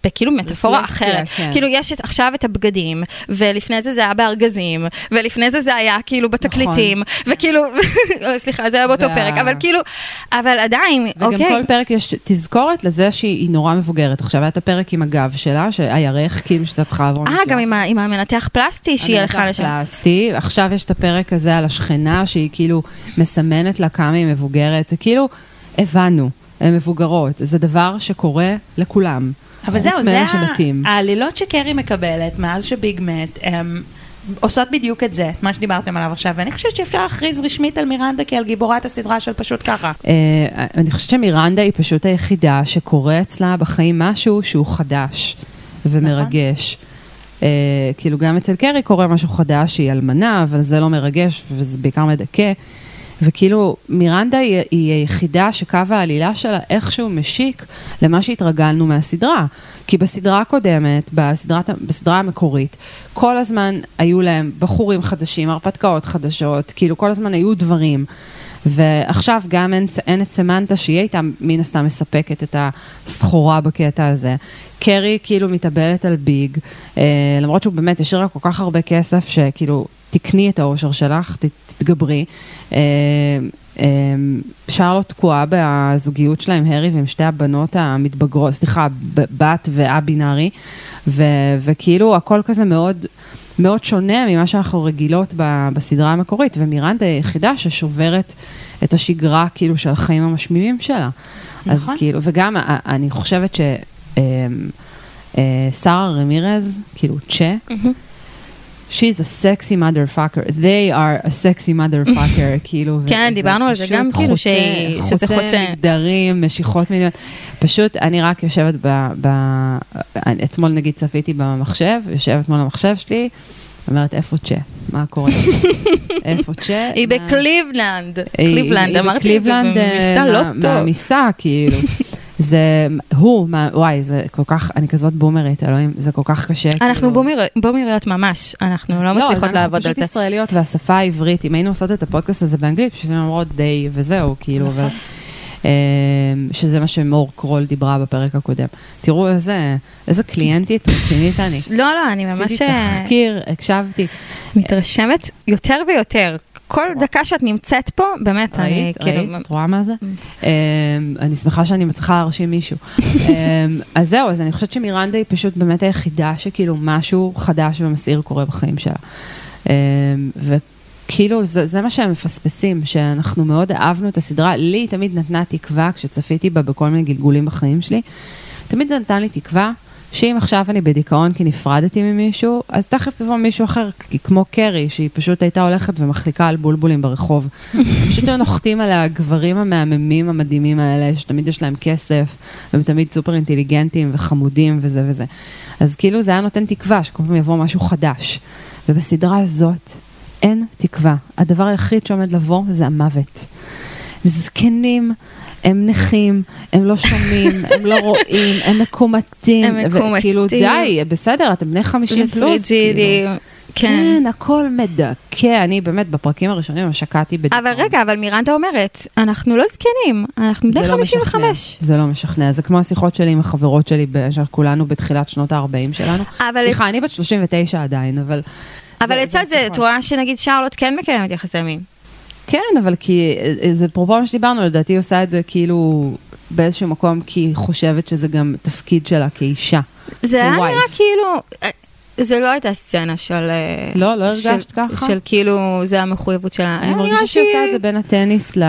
בכאילו מטאפורה אחרת. כן. כאילו, יש את- עכשיו את הבגדים, ולפני זה זה היה בארגזים, ולפני זה זה היה כאילו בתקליטים, וכאילו, [LAUGHS] סליחה, זה היה באותו פרק, אבל כאילו, אבל עדיין, וגם אוקיי. כל פרק יש תזכורת לזה שהיא נורא מבוגרת. עכשיו היה את הפרק עם הגב שלה, שהירך, כאילו שאתה צריכה לעבור אה. גם עם ה- עם המנתח פלסטי שהיא המנתח הלכה לשם. פלסטי, עכשיו יש את הפרק הזה על השכנה, שהיא כאילו מסמנת לה כמה היא מבוגרת. זה כאילו, הבנו, הן מבוגרות. זה דבר שקורה לכולם. אבל זהו, זה. העלילות שקרי מקבלת מאז שביג מת, הן עושות בדיוק את זה, מה שדיברתם עליו עכשיו, ואני חושבת שאפשר להכריז רשמית על מירנדה כעל גיבורת הסדרה של פשוט ככה. אה, אני חושבת שמירנדה היא פשוט היחידה שקורה אצלה בחיים משהו שהוא חדש ומרגש. אה, כאילו גם אצל קרי קורה משהו חדש, היא אלמנה, אבל זה לא מרגש וזה בעיקר מדכא. וכאילו מירנדה היא, היא היחידה שקו העלילה שלה איכשהו משיק למה שהתרגלנו מהסדרה. כי בסדרה הקודמת, בסדרת, בסדרה המקורית, כל הזמן היו להם בחורים חדשים, הרפתקאות חדשות, כאילו כל הזמן היו דברים. ועכשיו גם אין, אין את סמנטה שהיא הייתה מן הסתם מספקת את הסחורה בקטע הזה. קרי כאילו מתאבלת על ביג, אה, למרות שהוא באמת השאיר לה כל כך הרבה כסף שכאילו תקני את האושר שלך, ת, תתגברי. אה, אה, שרלוט תקועה בזוגיות שלה עם הרי ועם שתי הבנות המתבגרות, סליחה, בת וא-בינארי, וכאילו הכל כזה מאוד... מאוד שונה ממה שאנחנו רגילות ב- בסדרה המקורית, ומירנדה היא היחידה ששוברת את השגרה כאילו של החיים המשמימים שלה. אז נכון. כאילו, וגם ה- אני חושבת ש... אמ, אה, שרה רמירז, כאילו צ'ה, she's a sexy motherfucker, they are a sexy motherfucker, [LAUGHS] כאילו. כן, דיברנו על זה גם, כאילו, שזה חוצה. חוצה מגדרים, משיכות מיניות. פשוט, אני רק יושבת ב... ב אני- אתמול נגיד צפיתי במחשב, יושבת מול המחשב שלי, אומרת, איפה צ'ה? מה קורה? [LAUGHS] איפה צ'ה? היא בקליבלנד, היא- קליבלנד, היא אמרתי את זה בקליבלנד, במבטא לא טוב. מעמיסה, כאילו. [LAUGHS] זה, הוא, מה, וואי, זה כל כך, אני כזאת בומרית, אלוהים, זה כל כך קשה. אנחנו כאילו. בומיר- בומריות ממש, אנחנו לא מצליחות אז לעבוד על אנחנו זה. פשוט ישראליות והשפה העברית, אם היינו עושות את הפודקאסט הזה באנגלית, פשוט היינו אומרות they וזהו, כאילו, נכון. אבל... אה, שזה מה שמור קרול דיברה בפרק הקודם. תראו איזה, איזה קליינטית רצינית אני. לא, לא, אני ממש עשיתי אה, תחקיר, הקשבתי. מתרשמת יותר ויותר. כל דקה שאת נמצאת פה, באמת, אני ראית? כאילו... ראית? את רואה מה זה? אמ, אני שמחה שאני מצליחה להרשים מישהו. [LAUGHS] אמ, אז זהו, אז אני חושבת שמירנדה היא פשוט באמת היחידה שכאילו משהו חדש ומסעיר קורה בחיים שלה. וכאילו זה, זה מה שהם מפספסים, שאנחנו מאוד אהבנו את הסדרה. לי תמיד נתנה תקווה כשצפיתי בה בכל מיני גלגולים בחיים שלי. תמיד זה נתן לי תקווה שאם עכשיו אני בדיכאון כי נפרדתי ממישהו, אז תכף יבוא מישהו אחר, כמו קרי, שהיא פשוט הייתה הולכת ומחליקה על בולבולים ברחוב. פשוט היו נוחתים עליה הגברים המהממים המדהימים האלה, שתמיד יש להם כסף, והם תמיד סופר אינטליגנטים וחמודים וזה וזה. אז כאילו זה היה נותן תקווה שכל פעם יבוא משהו חדש. ובסדרה הזאת אין תקווה. הדבר היחיד שעומד לבוא זה המוות. זקנים, הם נכים, הם לא שומעים, [LAUGHS] הם לא רואים, הם מקומטים. הם מקומטים. וכאילו, די, בסדר, אתם בני 50 פלוס. כאילו. כן. כן, הכל מדכא. אני באמת, בפרקים הראשונים שקעתי בדיכאון. אבל רגע, אבל מירנדה אומרת, אנחנו לא זקנים, אנחנו בני זה לא 55. משכנע. זה לא משכנע, זה כמו השיחות שלי עם החברות שלי, שכולנו בתחילת שנות ה-40 שלנו. אבל- סליחה, אני בת 39 עדיין, אבל... אבל לצד זה. את רואה שנגיד שרלוט כן מקיימת יחסי מין. כן, אבל כי אה, זה אפרופו מה שדיברנו, לדעתי היא עושה את זה כאילו באיזשהו מקום, כי היא חושבת שזה גם תפקיד שלה כאישה. זה היה. נראה כאילו, אה, זה לא הייתה סצנה של... אה, לא, לא של- הרגשת ככה? של כאילו, זה המחויבות שלה. אני מרגישה שהיא עושה את זה בין הטניס ל-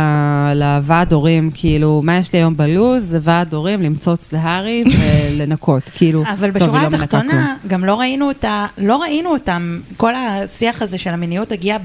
לוועד הורים, כאילו, מה יש לי היום בלוז? זה ועד הורים, למצוץ להארי [LAUGHS] ולנקות, כאילו, אבל טוב, היא בשורה לא מנקה כלום. התחתונה, גם לא ראינו אותה, לא ראינו אותם, כל השיח הזה של המיניות הגיע,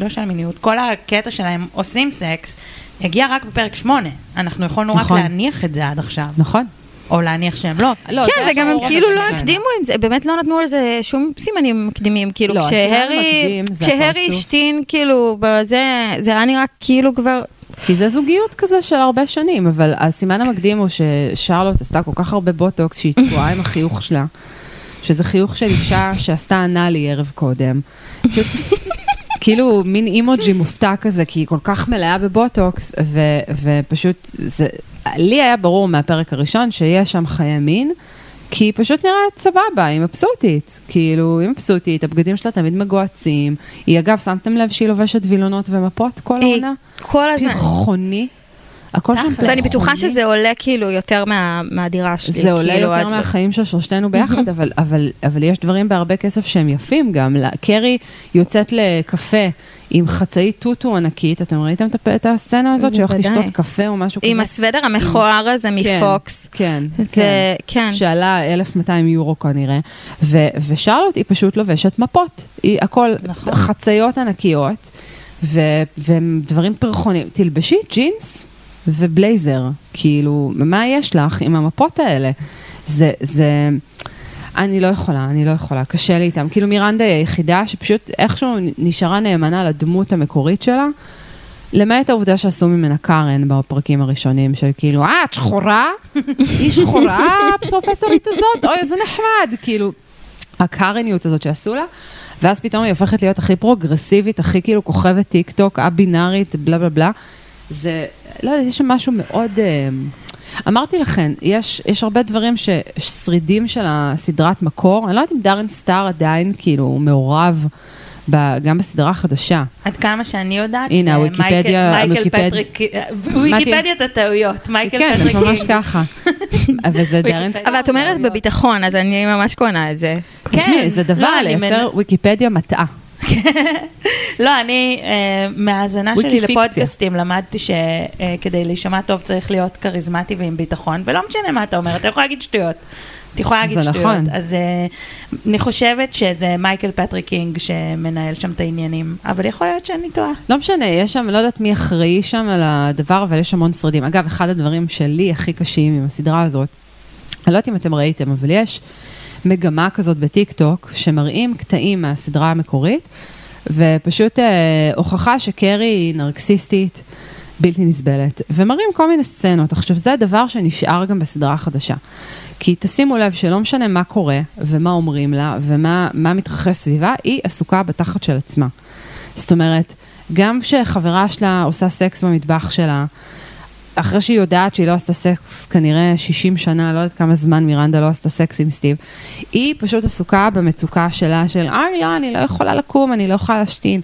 לא של המיניות, כל הקטע שלהם עושים סקס, הגיע רק בפרק שמונה. אנחנו יכולנו רק נכון. להניח את זה עד עכשיו, נכון. או להניח שהם לא עושים. לא, כן, וגם הם כאילו לא. הקדימו עם זה, באמת לא נתנו לזה שום סימנים מקדימים, כאילו לא, כשהרי, כשהרי. השתין, כאילו, בזה, זה היה נראה כאילו כבר, כי זה זוגיות כזה של הרבה שנים, אבל הסימן המקדים הוא ששרלוט עשתה כל כך הרבה בוטוקס שהיא תקועה עם החיוך שלה, שזה חיוך של אישה שעשתה אנאלי ערב קודם. [LAUGHS] כאילו- מין אימוג'י מופתע כזה, כי היא כל כך מלאה בבוטוקס, ו- ופשוט, זה, לי היה ברור מהפרק הראשון שיש שם חיי מין. כי היא פשוט נראית סבבה, היא מבסוטית. כאילו, היא מבסוטית, הבגדים שלה תמיד מגוהצים. היא, אגב, שמתם לב שהיא לובשת וילונות ומפות כל העונה? כל הזמן, פרחוני. הכל שם פרחוני. ואני בטוחה שזה עולה כאילו יותר מה- מהדירה שלי. זה עולה כאילו, יותר עד- מהחיים של שלושתנו ביחד, אבל, אבל, אבל יש דברים בהרבה כסף שהם יפים גם. קרי יוצאת לקפה עם חצאית טוטו ענקית, אתם ראיתם את הסצנה הזאת שהולכת. לשתות קפה או משהו כזה? עם הסוודר המכוער הזה כן, מפוקס. כן, כן. וכן. שעלה 1,200 יורו כנראה, ו- ושרלוט היא פשוט לובשת מפות, היא הכל נכון. חציות ענקיות, ו- ודברים פרחונים, תלבשי ג'ינס ובלייזר, כאילו, מה יש לך עם המפות האלה? זה, זה, אני לא יכולה, אני לא יכולה, קשה לי איתם. כאילו מירנדה היא היחידה שפשוט איכשהו נשארה נאמנה לדמות המקורית שלה. למעט העובדה שעשו ממנה קארן בפרקים הראשונים, של כאילו, אה, את שחורה? היא שחורה, [LAUGHS] הפרופסורית הזאת? אוי, איזה נחמד. כאילו, הקארניות הזאת שעשו לה, ואז פתאום היא הופכת להיות הכי פרוגרסיבית, הכי כאילו כוכבת טיק טוק, א-בינארית, בלה בלה בלה. זה, לא יודעת, יש שם משהו מאוד... אה, אמרתי לכם, יש, יש הרבה דברים ששרידים של הסדרת מקור, אני לא יודעת אם דארן סטאר עדיין כאילו מעורב ב, גם בסדרה החדשה. עד כמה שאני יודעת, הנה, זה הוויקיפדיה- מייקל- פטריק, ויקיפדיית הטעויות, מייקל כן, פטריק ממש קינג. ככה. [LAUGHS] אבל זה. סטאר. אבל את אומרת בביטחון, אז אני ממש קונה את זה. תשמעי, זה דבר לא, לייצר מנ- ויקיפדיה מטעה. לא, אני אה, מהאזנה שלי. לפודקאסטים למדתי שכדי להישמע טוב צריך להיות כריזמטי ועם ביטחון, ולא משנה מה אתה אומר, אתה יכול להגיד שטויות. את יכולה להגיד שטויות. נכון. אז אה, אני חושבת שזה מייקל פטריק קינג שמנהל שם את העניינים, אבל יכול להיות שאני טועה. לא משנה, יש שם, לא יודעת מי אחראי שם על הדבר, אבל יש המון שרידים. אגב, אחד הדברים שלי הכי קשים עם הסדרה הזאת, אני לא יודעת אם אתם ראיתם, אבל יש מגמה כזאת בטיק טוק, שמראים קטעים מהסדרה המקורית, ופשוט אה, הוכחה שקרי היא נרקסיסטית בלתי נסבלת, ומראים כל מיני סצנות. עכשיו, זה הדבר שנשאר גם בסדרה החדשה. כי תשימו לב שלא משנה מה קורה, ומה אומרים לה, ומה מה מתרחש סביבה, היא עסוקה בתחת של עצמה. זאת אומרת, גם כשחברה שלה עושה סקס במטבח שלה, אחרי שהיא יודעת שהיא לא עשתה סקס כנראה 60 שנה, לא יודעת כמה זמן מירנדה לא עשתה סקס עם סטיב, היא פשוט עסוקה במצוקה שלה של, אוי לא, אני לא יכולה לקום, אני לא יכולה להשתין.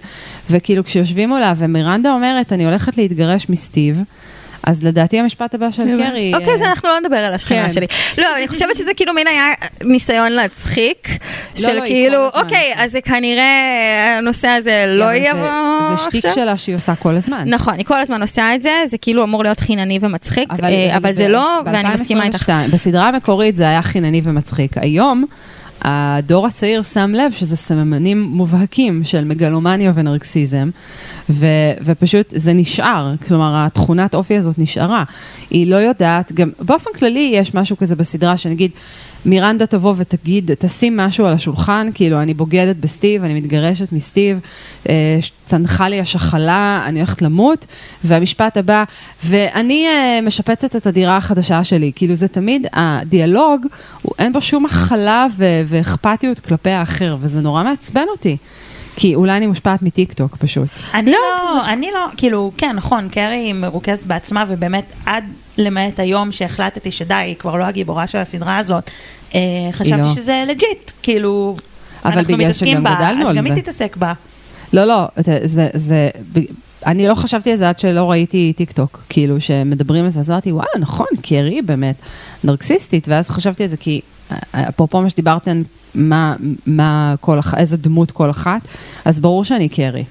וכאילו כשיושבים מולה ומירנדה אומרת, אני הולכת להתגרש מסטיב, אז לדעתי המשפט הבא של קרי... אוקיי, אז אנחנו לא נדבר על השכנה כן. שלי. לא, אני חושבת שזה כאילו מין היה ניסיון להצחיק, לא, של היא כאילו. אוקיי, אז זה כנראה, הנושא הזה לא אבל זה- יבוא זה שטיק עכשיו. שלה שהיא עושה כל הזמן. נכון, היא כל הזמן עושה את זה, זה כאילו אמור להיות חינני ומצחיק, אה, אבל זה לא, ואני מסכימה איתך. ב-2022, בסדרה המקורית זה היה חינני ומצחיק. היום, הדור הצעיר שם לב שזה סממנים מובהקים של מגלומניה ונרקסיזם, ו- ופשוט זה נשאר, כלומר התכונת אופי הזאת נשארה. היא לא יודעת, גם באופן כללי יש משהו כזה בסדרה שנגיד, מירנדה תבוא ותגיד, תשים משהו על השולחן, כאילו, אני בוגדת בסטיב, אני מתגרשת מסטיב, אה, צנחה לי השחלה, אני הולכת למות, והמשפט הבא, ואני אה, משפצת את הדירה החדשה שלי. כאילו, זה תמיד, הדיאלוג, אין בו שום ו- ואכפתיות כלפי האחר, וזה נורא מעצבן אותי. כי אולי אני מושפעת מטיק טוק פשוט. אני לא, אני לא, כאילו, כן, נכון, קרי מרוכזת בעצמה, ובאמת, עד למעט היום שהחלטתי שדי, היא כבר לא הגיבורה של הסדרה הזאת, אה, חשבתי לא. שזה legit, כאילו, אבל אנחנו בגלל מתעסקים שגם בה, גדלנו אז גם זה. היא תתעסק בה. לא, לא, זה, זה, זה, אני לא חשבתי על זה עד שלא ראיתי טיק טוק, כאילו שמדברים על זה, אז אמרתי, וואלה, נכון, קרי באמת נרקסיסטית, ואז חשבתי על זה כי, אפרופו מה שדיברתם, מה, מה כל אחת, איזה דמות כל אחת, אז ברור שאני קרי.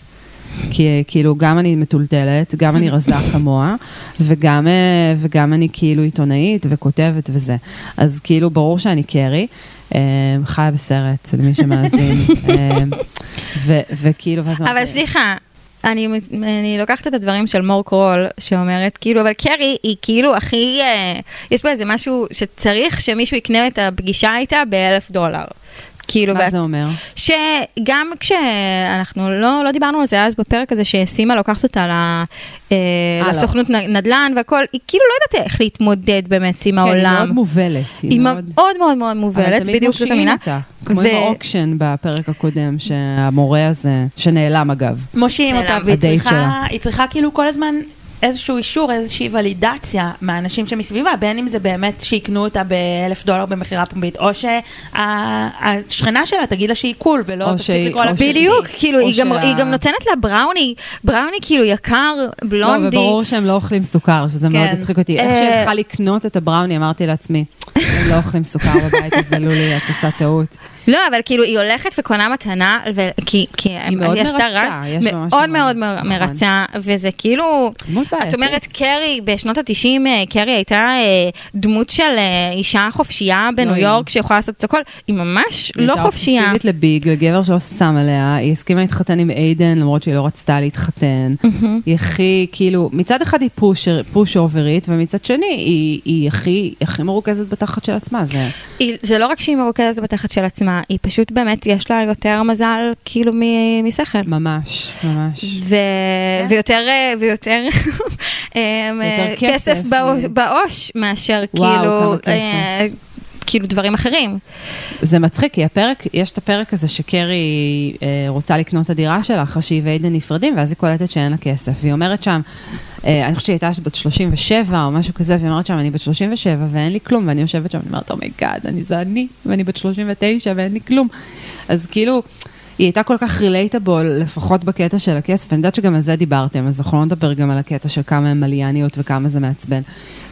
כי כאילו גם אני מטולטלת, גם אני רזה [LAUGHS] כמוה, וגם, אה, וגם אני כאילו עיתונאית וכותבת וזה. אז כאילו ברור שאני קרי, אה, חיה בסרט, למי שמאזין. [LAUGHS] אה, ו- וכאילו, ואז אבל סליחה, אני, אני לוקחת את הדברים של מור קרול, שאומרת, כאילו, אבל קרי היא כאילו הכי, אה, יש בה איזה משהו שצריך שמישהו יקנה את הפגישה איתה באלף דולר. כאילו, מה ב- זה אומר? שגם כשאנחנו לא, לא דיברנו על זה אז בפרק הזה שסימה לוקחת אותה ל, אה, לא. לסוכנות נ- נדל"ן והכל, היא כאילו לא יודעת איך להתמודד באמת עם כן, היא העולם. מאוד מובלת. היא מאוד מאוד מאוד מאוד אבל מובלת, תמיד בדיוק זאת מושיעים המילה. אותה, כמו ו- עם ה auction בפרק הקודם, שהמורה הזה, שנעלם אגב. מושיעים אותה, והיא צריכה. היא צריכה כאילו כל הזמן איזשהו אישור, איזושהי ולידציה מהאנשים שמסביבה, בין אם זה באמת שיקנו אותה באלף דולר במכירה פומבית, או שהשכנה שלה תגיד לה שהיא cool, ולא תפסיק לקרוא לה בשם. בדיוק, כאילו, היא גם- שה- היא גם נותנת לה בראוני, בראוני כאילו יקר, לא, בלונדי. וברור שהם לא אוכלים סוכר, שזה מאוד כן. הצחיק אותי. איך אה, שהיא הלכה לקנות את הבראוני, אמרתי לעצמי, הם לא אוכלים סוכר בבית הזה, לולי, את עושה טעות. לא, אבל כאילו היא הולכת וקונה מתנה, ו- כי כי מאוד עשתה מרצה, יש בה משהו מאוד מאוד מאוד- נכון. מרצה, וזה כאילו. את אומרת קרי, בשנות התשעים קרי הייתה אה, דמות של אה, אישה חופשייה בניו היא- יורק שיכולה לעשות את הכל, היא ממש היא לא הייתה חופשייה. אובססיבית לביג, לגבר שלא שם עליה, היא הסכימה להתחתן עם איידן למרות שהיא לא רצתה להתחתן. היא הכי, כאילו, מצד אחד היא פוש אוברית, ומצד שני היא, היא הכי, הכי מרוכזת בתחת של עצמה. זה, היא- זה לא רק שהיא מרוכזת בתחת של עצמה, היא פשוט באמת יש לה יותר מזל כאילו מ- משכל. ממש, ממש. ו... ויותר, אה, ויותר [LAUGHS] יותר כסף כסף, בעו"ש- אה. בעו"ש מאשר וואו, כאילו, כמה כסף. כאילו דברים אחרים. זה מצחיק, כי הפרק, יש את הפרק הזה שקרי אה, רוצה לקנות את הדירה שלה אחרי שהיא ואיידן נפרדים, ואז היא קולטת שאין לה כסף. והיא אומרת שם, אה, אני חושבת שהיא הייתה בת 37 או משהו כזה, והיא אומרת שם, אני בת 37 ואין לי כלום, ואני יושבת שם, אני אומרת, oh my god, אני זה אני, ואני בת 39 ואין לי כלום. אז כאילו... היא הייתה כל כך relatable, לפחות בקטע של הכסף, אני יודעת שגם על זה דיברתם, אז אנחנו לא נדבר גם על הקטע של כמה הן מיליונריות וכמה זה מעצבן.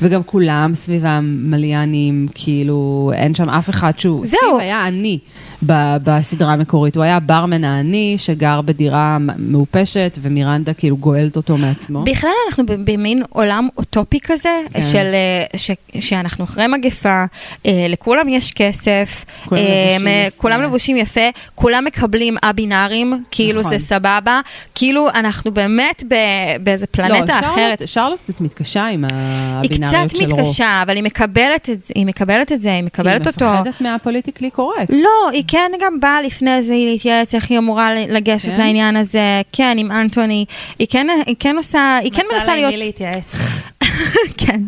וגם כולם סביבם מליאנים, כאילו, אין שם אף אחד שהוא... זהו. סטיב היה עני ב- בסדרה המקורית, הוא היה ברמן העני שגר בדירה מעופשת, ומירנדה כאילו גואלת אותו מעצמו. בכלל אנחנו במין עולם אוטופי כזה, כן. של, אה, ש, שאנחנו אחרי מגפה, אה, לכולם יש כסף, כולם אה, לבושים אה, יפה. כולם לבושים יפה, כולם מקבלים א-בינארים, כאילו נכון. זה סבבה, כאילו אנחנו באמת ב, באיזה פלנטה לא, אחרת. שרלוט- שרלוט קצת מתקשה עם היא הבינאריות קצת של רוב. מתקשה, אבל היא מקבלת את זה, היא מקבלת את זה, היא מקבלת אותו. כי היא מפחדת מה politically correct. לא, היא כן גם באה לפני זה להתייעץ איך היא אמורה לגשת כן? לעניין הזה, כן, עם אנטוני, היא כן, היא כן עושה, היא כן מנסה להיות, מי להתייעץ. [LAUGHS] כן.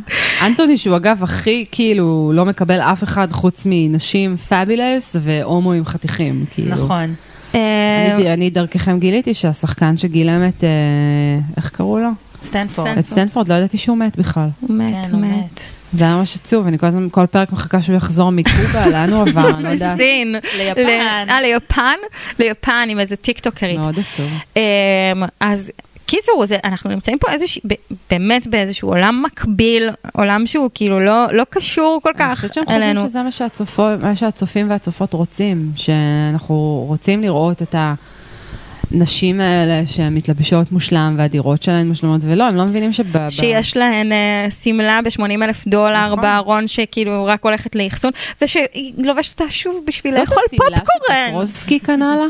אנטוני שהוא אגב הכי כאילו לא מקבל אף אחד חוץ מנשים fabulous והומואים חתיכים. כאילו. נכון. אה, אני, אני דרככם גיליתי שהשחקן שגילם את, אה, איך קראו לו? סטנפורד. את סטנפורד, לא ידעתי שהוא מת בכלל. הוא מת, כן, הוא מת. זה היה ממש עצוב, אני כל הזמן, כל פרק מחכה שהוא יחזור מקובה, לאן הוא עבר, אני לא יודעת. סין. ליפן. אה, ליפן? ליפן עם איזה טיקטוקרית. מאוד עצוב. אמ, אז קיצור, זה, אנחנו נמצאים פה איזוש, ב, באמת באיזשהו עולם מקביל, עולם שהוא כאילו לא, לא קשור כל אני כך חושבת שהם חושבים אלינו. שזה מה, שהצופו- מה שהצופים והצופות רוצים, שאנחנו רוצים לראות את הנשים האלה שמתלבשות מושלם והדירות שלהן מושלמות, ולא, הם לא מבינים שב... שיש להן אה, שמלה ב-80 אלף דולר נכון. בארון שכאילו רק הולכת לאחסון, ושהיא לובשת אותה שוב בשביל זאת לאכול השמלה פופקורן. שפטרובסקי קנה לה?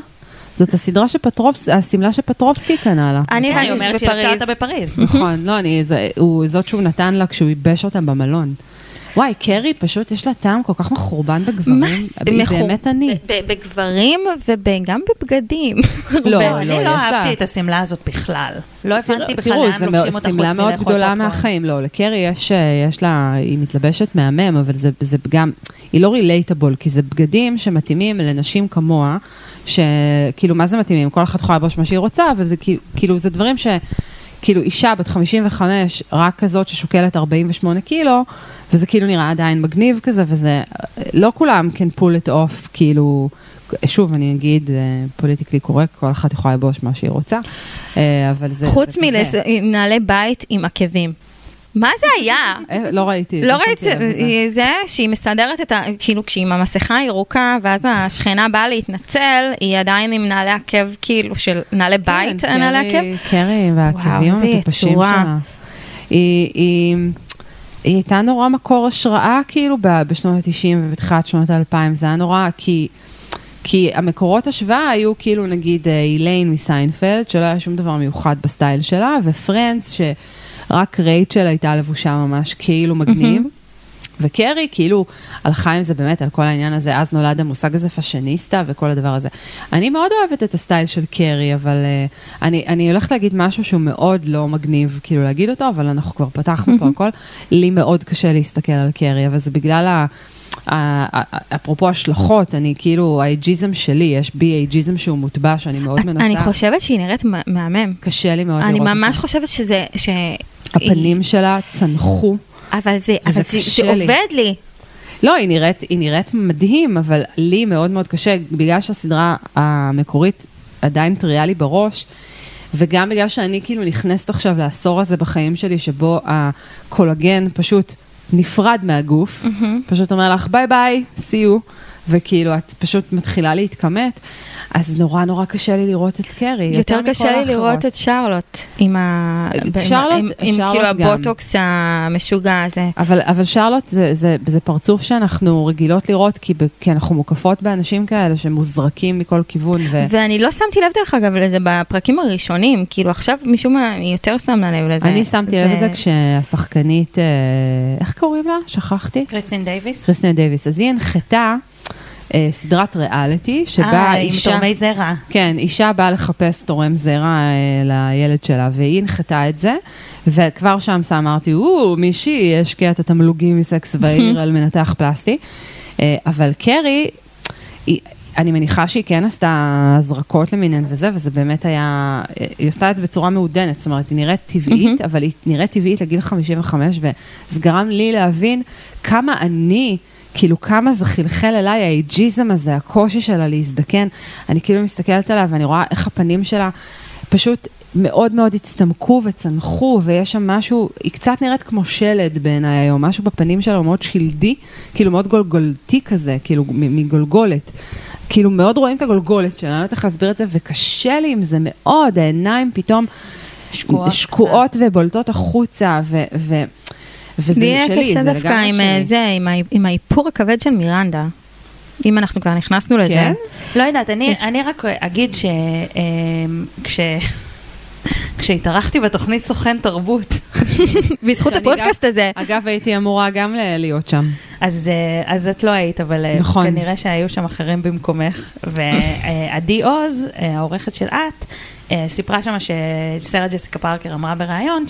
זאת הסדרה שפטרובסקי, השמלה שפטרובסקי קנה לה. אני הבנתי אומרת שזה שהיא לבשה בפריז. אותה. נכון, לא, אני, זה, הוא, זאת שהוא נתן לה כשהוא ייבש אותם במלון. וואי, קרי פשוט יש לה טעם כל כך מחורבן בגברים. מה זה? באמת מחור- אני. ב- ב- בגברים וגם בבגדים. לא, [LAUGHS] לא, אני לא, לא אהבתי את השמלה הזאת בכלל. לא הבנתי בכלל תראו, לאן לובשים אותה חוץ שמלה מאוד מלאכול גדולה פופקורן. מהחיים, לא, לקרי יש, אה, יש לה, היא מתלבשת מהמם, אבל זה, זה גם, היא לא רילייטבול, כי זה בגדים שמתאימים לנשים כמוה, שכאילו, מה זה מתאימים? כל אחת יכולה לבוש מה שהיא רוצה, אבל זה כאילו, זה דברים ש... כאילו אישה בת 55, רק כזאת ששוקלת 48 קילו, וזה כאילו נראה עדיין מגניב כזה, וזה, לא כולם can pull it off, כאילו, שוב, אני אגיד, פוליטיקלי קורקט, כל אחת יכולה לבוש מה שהיא רוצה, אה, אבל זה... חוץ. מנעלי בית עם עקבים. מה זה היה? אה, לא ראיתי. לא שמתי ראיתי, לזה. זה שהיא מסדרת את ה... כאילו כשהיא עם המסכה הירוקה, ואז השכנה באה להתנצל, היא עדיין עם נעלי עקב, כאילו, של נעלי בית, כן, נעלי קרי- עקב. קרי והעקבים המטופשים. שלה. היא- הייתה נורא מקור השראה כאילו בשנות ה-90 ובתחילת שנות ה-2000, זה היה נורא כי, כי המקורות השוואה היו כאילו נגיד אה, איליין מסיינפלד, שלא היה שום דבר מיוחד בסטייל שלה, ופרנדס שרק רייצ'ל הייתה לבושה ממש כאילו מגניב. וקרי כאילו הלכה עם זה באמת על כל העניין הזה, אז נולד המושג הזה fashionista וכל הדבר הזה. אני מאוד אוהבת את הסטייל של קרי, אבל uh, אני, אני הולכת להגיד משהו שהוא מאוד לא מגניב כאילו להגיד אותו, אבל אנחנו כבר פתחנו פה הכל. לי מאוד קשה להסתכל על קרי, אבל זה בגלל ה... אפרופו השלכות, אני כאילו, האייג'יזם שלי, יש בי אייג'יזם שהוא מוטבע, שאני מאוד מנסה. אני חושבת שהיא נראית מהמם. קשה לי מאוד אני לראות ממש אותה. חושבת שזה... הפנים שלה צנחו. אבל זה אבל זה- זה. עובד לי. לא, היא נראית, היא נראית מדהים, אבל לי מאוד מאוד קשה, בגלל שהסדרה המקורית עדיין טריה לי בראש, וגם בגלל שאני כאילו נכנסת עכשיו לעשור הזה בחיים שלי, שבו הקולגן פשוט נפרד מהגוף, פשוט אומר לך ביי ביי, see you, וכאילו את פשוט מתחילה להתכמת, אז נורא נורא קשה לי לראות את קרי. יותר מכל קשה לי האחרות. לראות את שרלוט עם ה... שרלוט- עם- עם שרלוט כאילו גם. הבוטוקס המשוגע הזה. אבל, אבל שרלוט זה, זה, זה פרצוף שאנחנו רגילות לראות, כי, ב, כי אנחנו מוקפות באנשים כאלה שמוזרקים מכל כיוון. ו... ואני לא שמתי לב דרך אגב לזה בפרקים הראשונים, כאילו עכשיו משום מה אני יותר שמה לב לזה. אני שמתי לב לזה כשהשחקנית, אה, איך קוראים לה? שכחתי. קריסטין דייוויס? קריסטין דייוויס. אז היא הנחתה אה, סדרת ריאליטי, שבה אה, עם אישה... תורמי זרע. כן, אישה באה לחפש תורם זרע אה, לילד שלה, והיא הנחתה את זה, וכבר שם אמרתי, או, מישהי השקיעה את התמלוגים מסקס בעיר [LAUGHS] על מנתח פלסטי. אה, אבל קרי, היא, אני מניחה שהיא כן עשתה הזרקות למיניהן וזה, וזה באמת היה, אה, היא עשתה את זה בצורה מעודנת, זאת אומרת, היא נראית טבעית, אבל היא נראית טבעית לגיל 55, וזה גרם לי להבין כמה אני... כאילו כמה זה חלחל אליי, האייג'יזם הזה, הקושי שלה להזדקן. אני כאילו מסתכלת עליה ואני רואה איך הפנים שלה פשוט מאוד מאוד הצטמקו וצנחו, ויש שם משהו, היא קצת נראית כמו שלד בעיניי היום, משהו בפנים שלה הוא מאוד שלדי, כאילו מאוד גולגולתי כזה, כאילו מגולגולת. כאילו מאוד רואים את הגולגולת שלה, אני לא יודעת איך להסביר את זה, וקשה לי עם זה מאוד, העיניים פתאום שקועות שקועות ובולטות החוצה, ו... ו וזה לי היה שלי, קשה זה דווקא לגמרי עם אה, שלי. זה, עם ה- עם האיפור הכבד של מירנדה. אם אנחנו כבר נכנסנו לזה. כן? לא יודעת, אני, אני רק אגיד שכש... [LAUGHS] כשהתארחתי בתוכנית סוכן תרבות, [LAUGHS] בזכות הפודקאסט הזה. אגב, הייתי אמורה גם להיות שם. אז, אה, אז את לא היית, אבל אה, נכון. כנראה שהיו שם אחרים במקומך. ועדי [LAUGHS] עוז, אה, העורכת של את, אה, סיפרה שם שסרט ג'סיקה פארקר אמרה בריאיון,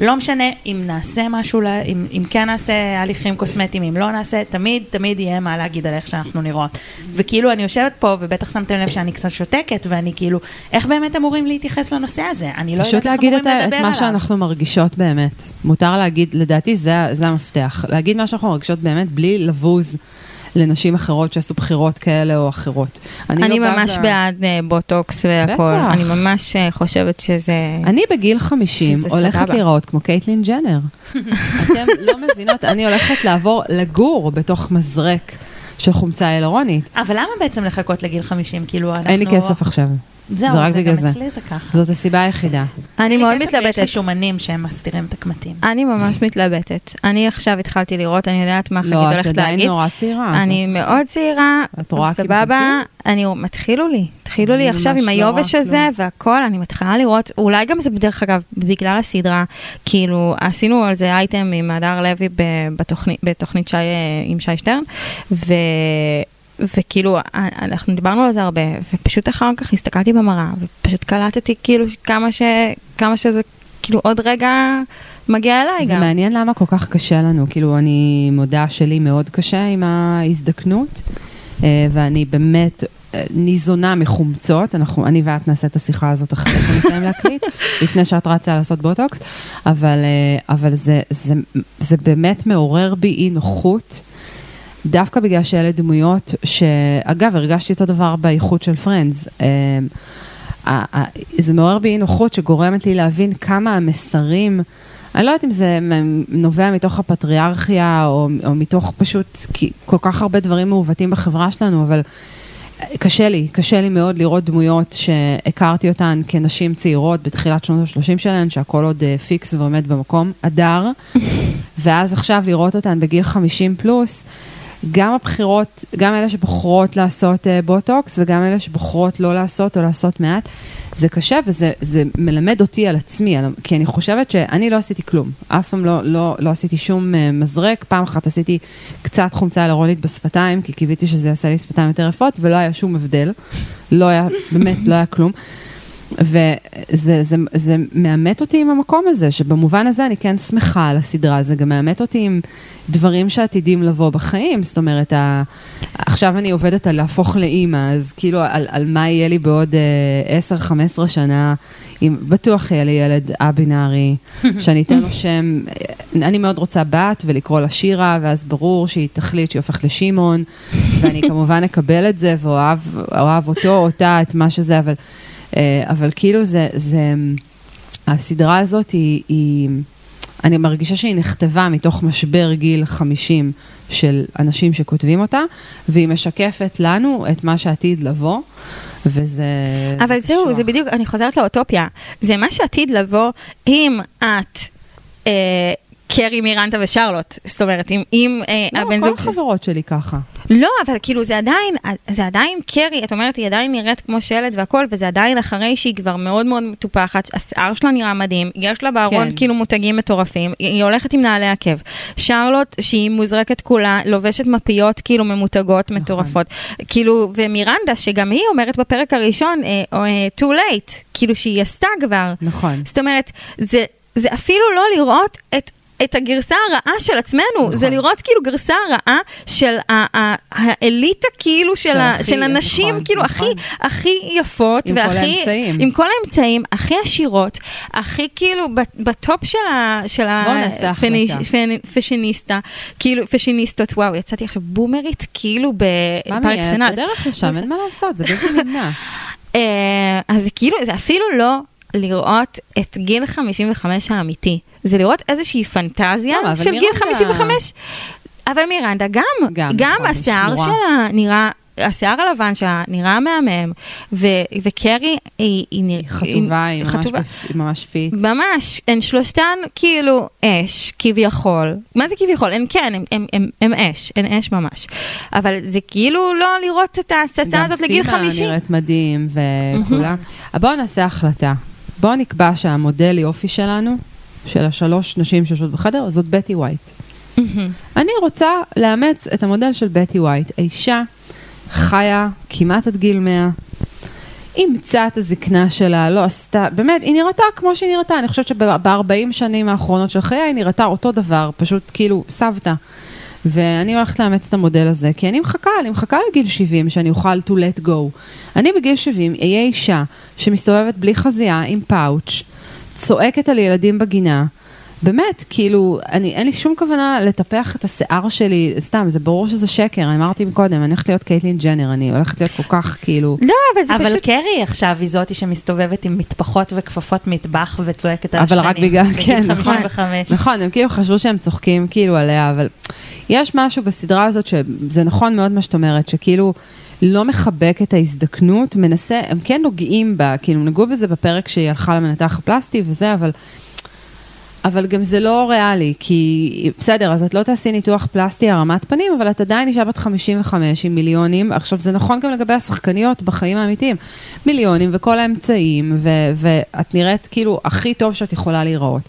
שלא משנה אם נעשה משהו, אם, אם כן נעשה הליכים קוסמטיים, אם לא נעשה, תמיד תמיד יהיה מה להגיד על איך שאנחנו נראות. וכאילו אני יושבת פה, ובטח שמתם לב שאני קצת שותקת, ואני כאילו, איך באמת אמורים להתייחס לנושא הזה? אני לא פשוט יודעת איך להגיד את, אמורים ה- את לדבר מה עליו. שאנחנו מרגישות באמת. מותר להגיד, לדעתי זה, זה המפתח. להגיד מה שאנחנו מרגישות באמת בלי לבוז לנשים אחרות שעשו בחירות כאלה או אחרות. אני לא ממש בזה- בעד אה, בוטוקס והכל. בטח. אני ממש אה, חושבת שזה... אני בגיל 50 שזה הולכת סבבה. להיראות כמו קייטלין ג'נר. [LAUGHS] אתם לא מבינות, אני הולכת לעבור לגור בתוך מזרק של חומצה הילרונית. אבל למה בעצם לחכות לגיל 50? כאילו, אנחנו... אין לי כסף עכשיו. זהו, רק זה בגלל גם זה. אצלי זה ככה. זאת הסיבה היחידה. אני מאוד כסף ויש לי מתלבטת. שומנים שהם מסתירים את הקמטים. אני ממש מתלבטת. אני עכשיו התחלתי לראות, אני יודעת מה חגית לא, את הולכת עדיין להגיד. נורא צעירה. אני מאוד צעירה, את רואה סבבה, אני, התחילו לי, התחילו לי עכשיו עם לא היובש הזה והכל, אני מתחילה לראות, אולי גם זה בדרך אגב, בגלל הסדרה, כאילו, עשינו על זה אייטם עם הדר לוי בתוכנית, בתוכנית שי, עם שי שטרן, ו... וכאילו, אנחנו דיברנו על זה הרבה, ופשוט אחר כך הסתכלתי במראה, ופשוט קלטתי כאילו כמה, ש... כמה שזה, כאילו עוד רגע מגיע אליי זה גם. מעניין למה כל כך קשה לנו, כאילו אני מודה שלי מאוד קשה עם ההזדקנות, אה, ואני באמת אה, ניזונה מחומצות, אנחנו, אני ואת נעשה את השיחה הזאת אחרי שאנחנו נסיים להקליט, [LAUGHS] לפני שאת רצה לעשות בוטוקס, אבל, אה, אבל זה, זה, זה באמת מעורר בי אי נוחות. דווקא בגלל שאלה דמויות שאגב הרגשתי אותו דבר באיכות של פרנדס. זה מעורר בי נוחות שגורמת לי להבין כמה המסרים, אני לא יודעת אם זה נובע מתוך הפטריארכיה או, או מתוך פשוט כל כך הרבה דברים מעוותים בחברה שלנו, אבל קשה לי, קשה לי מאוד לראות דמויות שהכרתי אותן כנשים צעירות בתחילת שנות ה-30 שלהן, שהכל עוד פיקס ועומד במקום, הדר, [LAUGHS] ואז עכשיו לראות אותן בגיל 50 פלוס. גם הבחירות, גם אלה שבוחרות לעשות אה, בוטוקס וגם אלה שבוחרות לא לעשות או לעשות מעט, זה קשה וזה זה מלמד אותי על עצמי, על, כי אני חושבת שאני לא עשיתי כלום, אף פעם לא, לא, לא עשיתי שום אה, מזרק, פעם אחת עשיתי קצת חומצה היאלורונית בשפתיים, כי קיוויתי שזה יעשה לי שפתיים יותר יפות ולא היה שום הבדל, לא היה, באמת לא היה כלום. וזה זה, זה מאמת אותי עם המקום הזה, שבמובן הזה אני כן שמחה על הסדרה, זה גם מאמת אותי עם דברים שעתידים לבוא בחיים, זאת אומרת, ה... עכשיו אני עובדת על להפוך לאימא, אז כאילו על, על מה יהיה לי בעוד uh, 10-15 שנה, אם בטוח יהיה לי ילד א-בינארי, [LAUGHS] שאני אתן לו שם, אני מאוד רוצה בת ולקרוא לה שירה, ואז ברור שהיא תחליט שהיא הופכת לשמעון, ואני [LAUGHS] כמובן אקבל את זה ואוהב אותו, אותה, את מה שזה, אבל... אבל כאילו זה, זה, הסדרה הזאת היא, היא, אני מרגישה שהיא נכתבה מתוך משבר גיל 50 של אנשים שכותבים אותה, והיא משקפת לנו את מה שעתיד לבוא. וזה... אבל זה זהו. זה בדיוק, אני חוזרת לאוטופיה. זה מה שעתיד לבוא אם את... אה, קרי מירנטה ושרלוט, זאת אומרת, אם, אם אה, לא, הבן זוג... כל החברות שלי ככה. לא, אבל כאילו זה עדיין, זה עדיין קרי, את אומרת, היא עדיין נראית כמו שלד והכל, וזה עדיין אחרי שהיא כבר מאוד מאוד מטופחת, השיער שלה נראה מדהים, יש לה בארון כן. כאילו מותגים מטורפים, היא, הולכת עם נעלי עקב. שרלוט, שהיא מוזרקת כולה, לובשת מפיות כאילו ממותגות נכון. מטורפות. כאילו, ומירנדה, שגם היא אומרת בפרק הראשון, אה, too late, כאילו שהיא עשתה כבר. נכון. זאת אומרת, זה, זה אפילו לא לראות את... את הגרסה הרעה של עצמנו, נכון. זה לראות כאילו גרסה רעה של האליטה כאילו של, ה, הכי, של הנשים נכון, כאילו נכון. הכי, הכי יפות, עם והכי, כל האמצעים. עם כל האמצעים, הכי עשירות, הכי כאילו בטופ של, ה, של הפשיניסטה, כאילו פשיניסטות, וואו, יצאתי עכשיו בומרית כאילו בפארק סנאט. את בדרך לשם, אין מה לעשות, זה בלתי נמנע. [LAUGHS] אז זה כאילו, זה אפילו לא לראות את גיל 55 האמיתי. זה לראות איזושהי פנטזיה לא, של גיל 55. אבל מירנדה גם, גם, גם השיער שלה נראה, השיער הלבן שלה נראה מהמם, ו- וקרי היא, היא, היא חטובה, היא, חטובה. ממש, היא ממש fit. ממש, הן שלושתן כאילו אש, כביכול. מה זה כביכול? הן כן, הן אש, הן אש ממש. אבל זה כאילו לא לראות את ההצצה הזאת לגיל 50. גם סימה נראית מדהים וכולם. Mm-hmm. בואו נעשה החלטה. בואו נקבע שהמודל יופי שלנו, של השלוש נשים שיושבות בחדר, זאת בטי ווייט. אני רוצה לאמץ את המודל של בטי ווייט. האישה חיה כמעט עד גיל 100, אימצה את הזקנה שלה, לא עשתה, באמת, היא נראתה כמו שהיא נראתה. אני חושבת שב-40 שנים האחרונות של חיי היא נראתה אותו דבר, פשוט כאילו סבתא. ואני הולכת לאמץ את המודל הזה, כי אני מחכה, אני מחכה לגיל 70 שאני אוכל to let go. אני בגיל 70 אהיה אישה שמסתובבת בלי חזייה עם פאוץ', צועקת על ילדים בגינה. באמת, כאילו, אני, אין לי שום כוונה לטפח את השיער שלי, סתם, זה ברור שזה שקר, אני אמרתי מקודם, אני הולכת להיות קייטלין ג'נר, אני הולכת להיות כל כך, כאילו... לא, אבל זה אבל פשוט... אבל קרי עכשיו היא זאתי שמסתובבת עם מטפחות וכפפות מטבח וצועקת על אבל השכנים. רק בגלל, כן, נכון, 55. נכון, הם כאילו חשבו שהם צוחקים כאילו עליה, אבל יש משהו בסדרה הזאת שזה נכון מאוד מה שאת אומרת, שכאילו... לא מחבק את ההזדקנות, מנסה, הם כן נוגעים בה, כאילו נגעו בזה בפרק שהיא הלכה למנתח הפלסטי וזה, אבל... אבל גם זה לא ריאלי, כי בסדר, אז את לא תעשי ניתוח פלסטי הרמת פנים, אבל את עדיין אישה בת 55 עם מיליונים. עכשיו, זה נכון גם לגבי השחקניות בחיים האמיתיים. מיליונים וכל האמצעים, ו- ואת נראית כאילו הכי טוב שאת יכולה להיראות.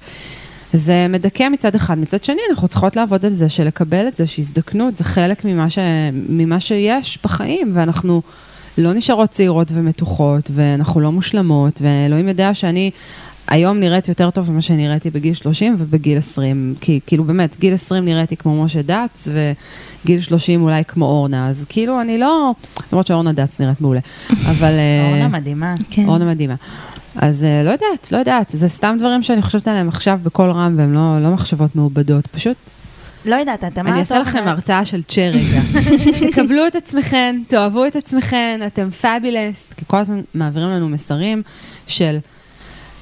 זה מדכא מצד אחד, מצד שני אנחנו צריכות לעבוד על זה, שלקבל את זה, שהזדקנות זה חלק ממה, ש... ממה שיש בחיים, ואנחנו לא נשארות צעירות ומתוחות, ואנחנו לא מושלמות, ואלוהים יודע שאני היום נראית יותר טוב ממה שנראיתי בגיל 30 ובגיל 20, כי כאילו באמת, גיל 20 נראיתי כמו משה דץ, וגיל 30 אולי כמו אורנה, אז כאילו אני לא, למרות שאורנה דץ נראית מעולה, אבל... אה, אורנה מדהימה. כן. אורנה מדהימה. אז אה, לא יודעת, לא יודעת, זה סתם דברים שאני חושבת עליהם עכשיו בקול רם, והם לא, לא מחשבות מעובדות, פשוט לא יודעת, אתה מה אני אעשה לכם? הרצאה של צ'ה רגע. [LAUGHS] תקבלו את עצמכן, תאהבו את עצמכן, אתם fabulous, כי כל הזמן מעבירים לנו מסרים של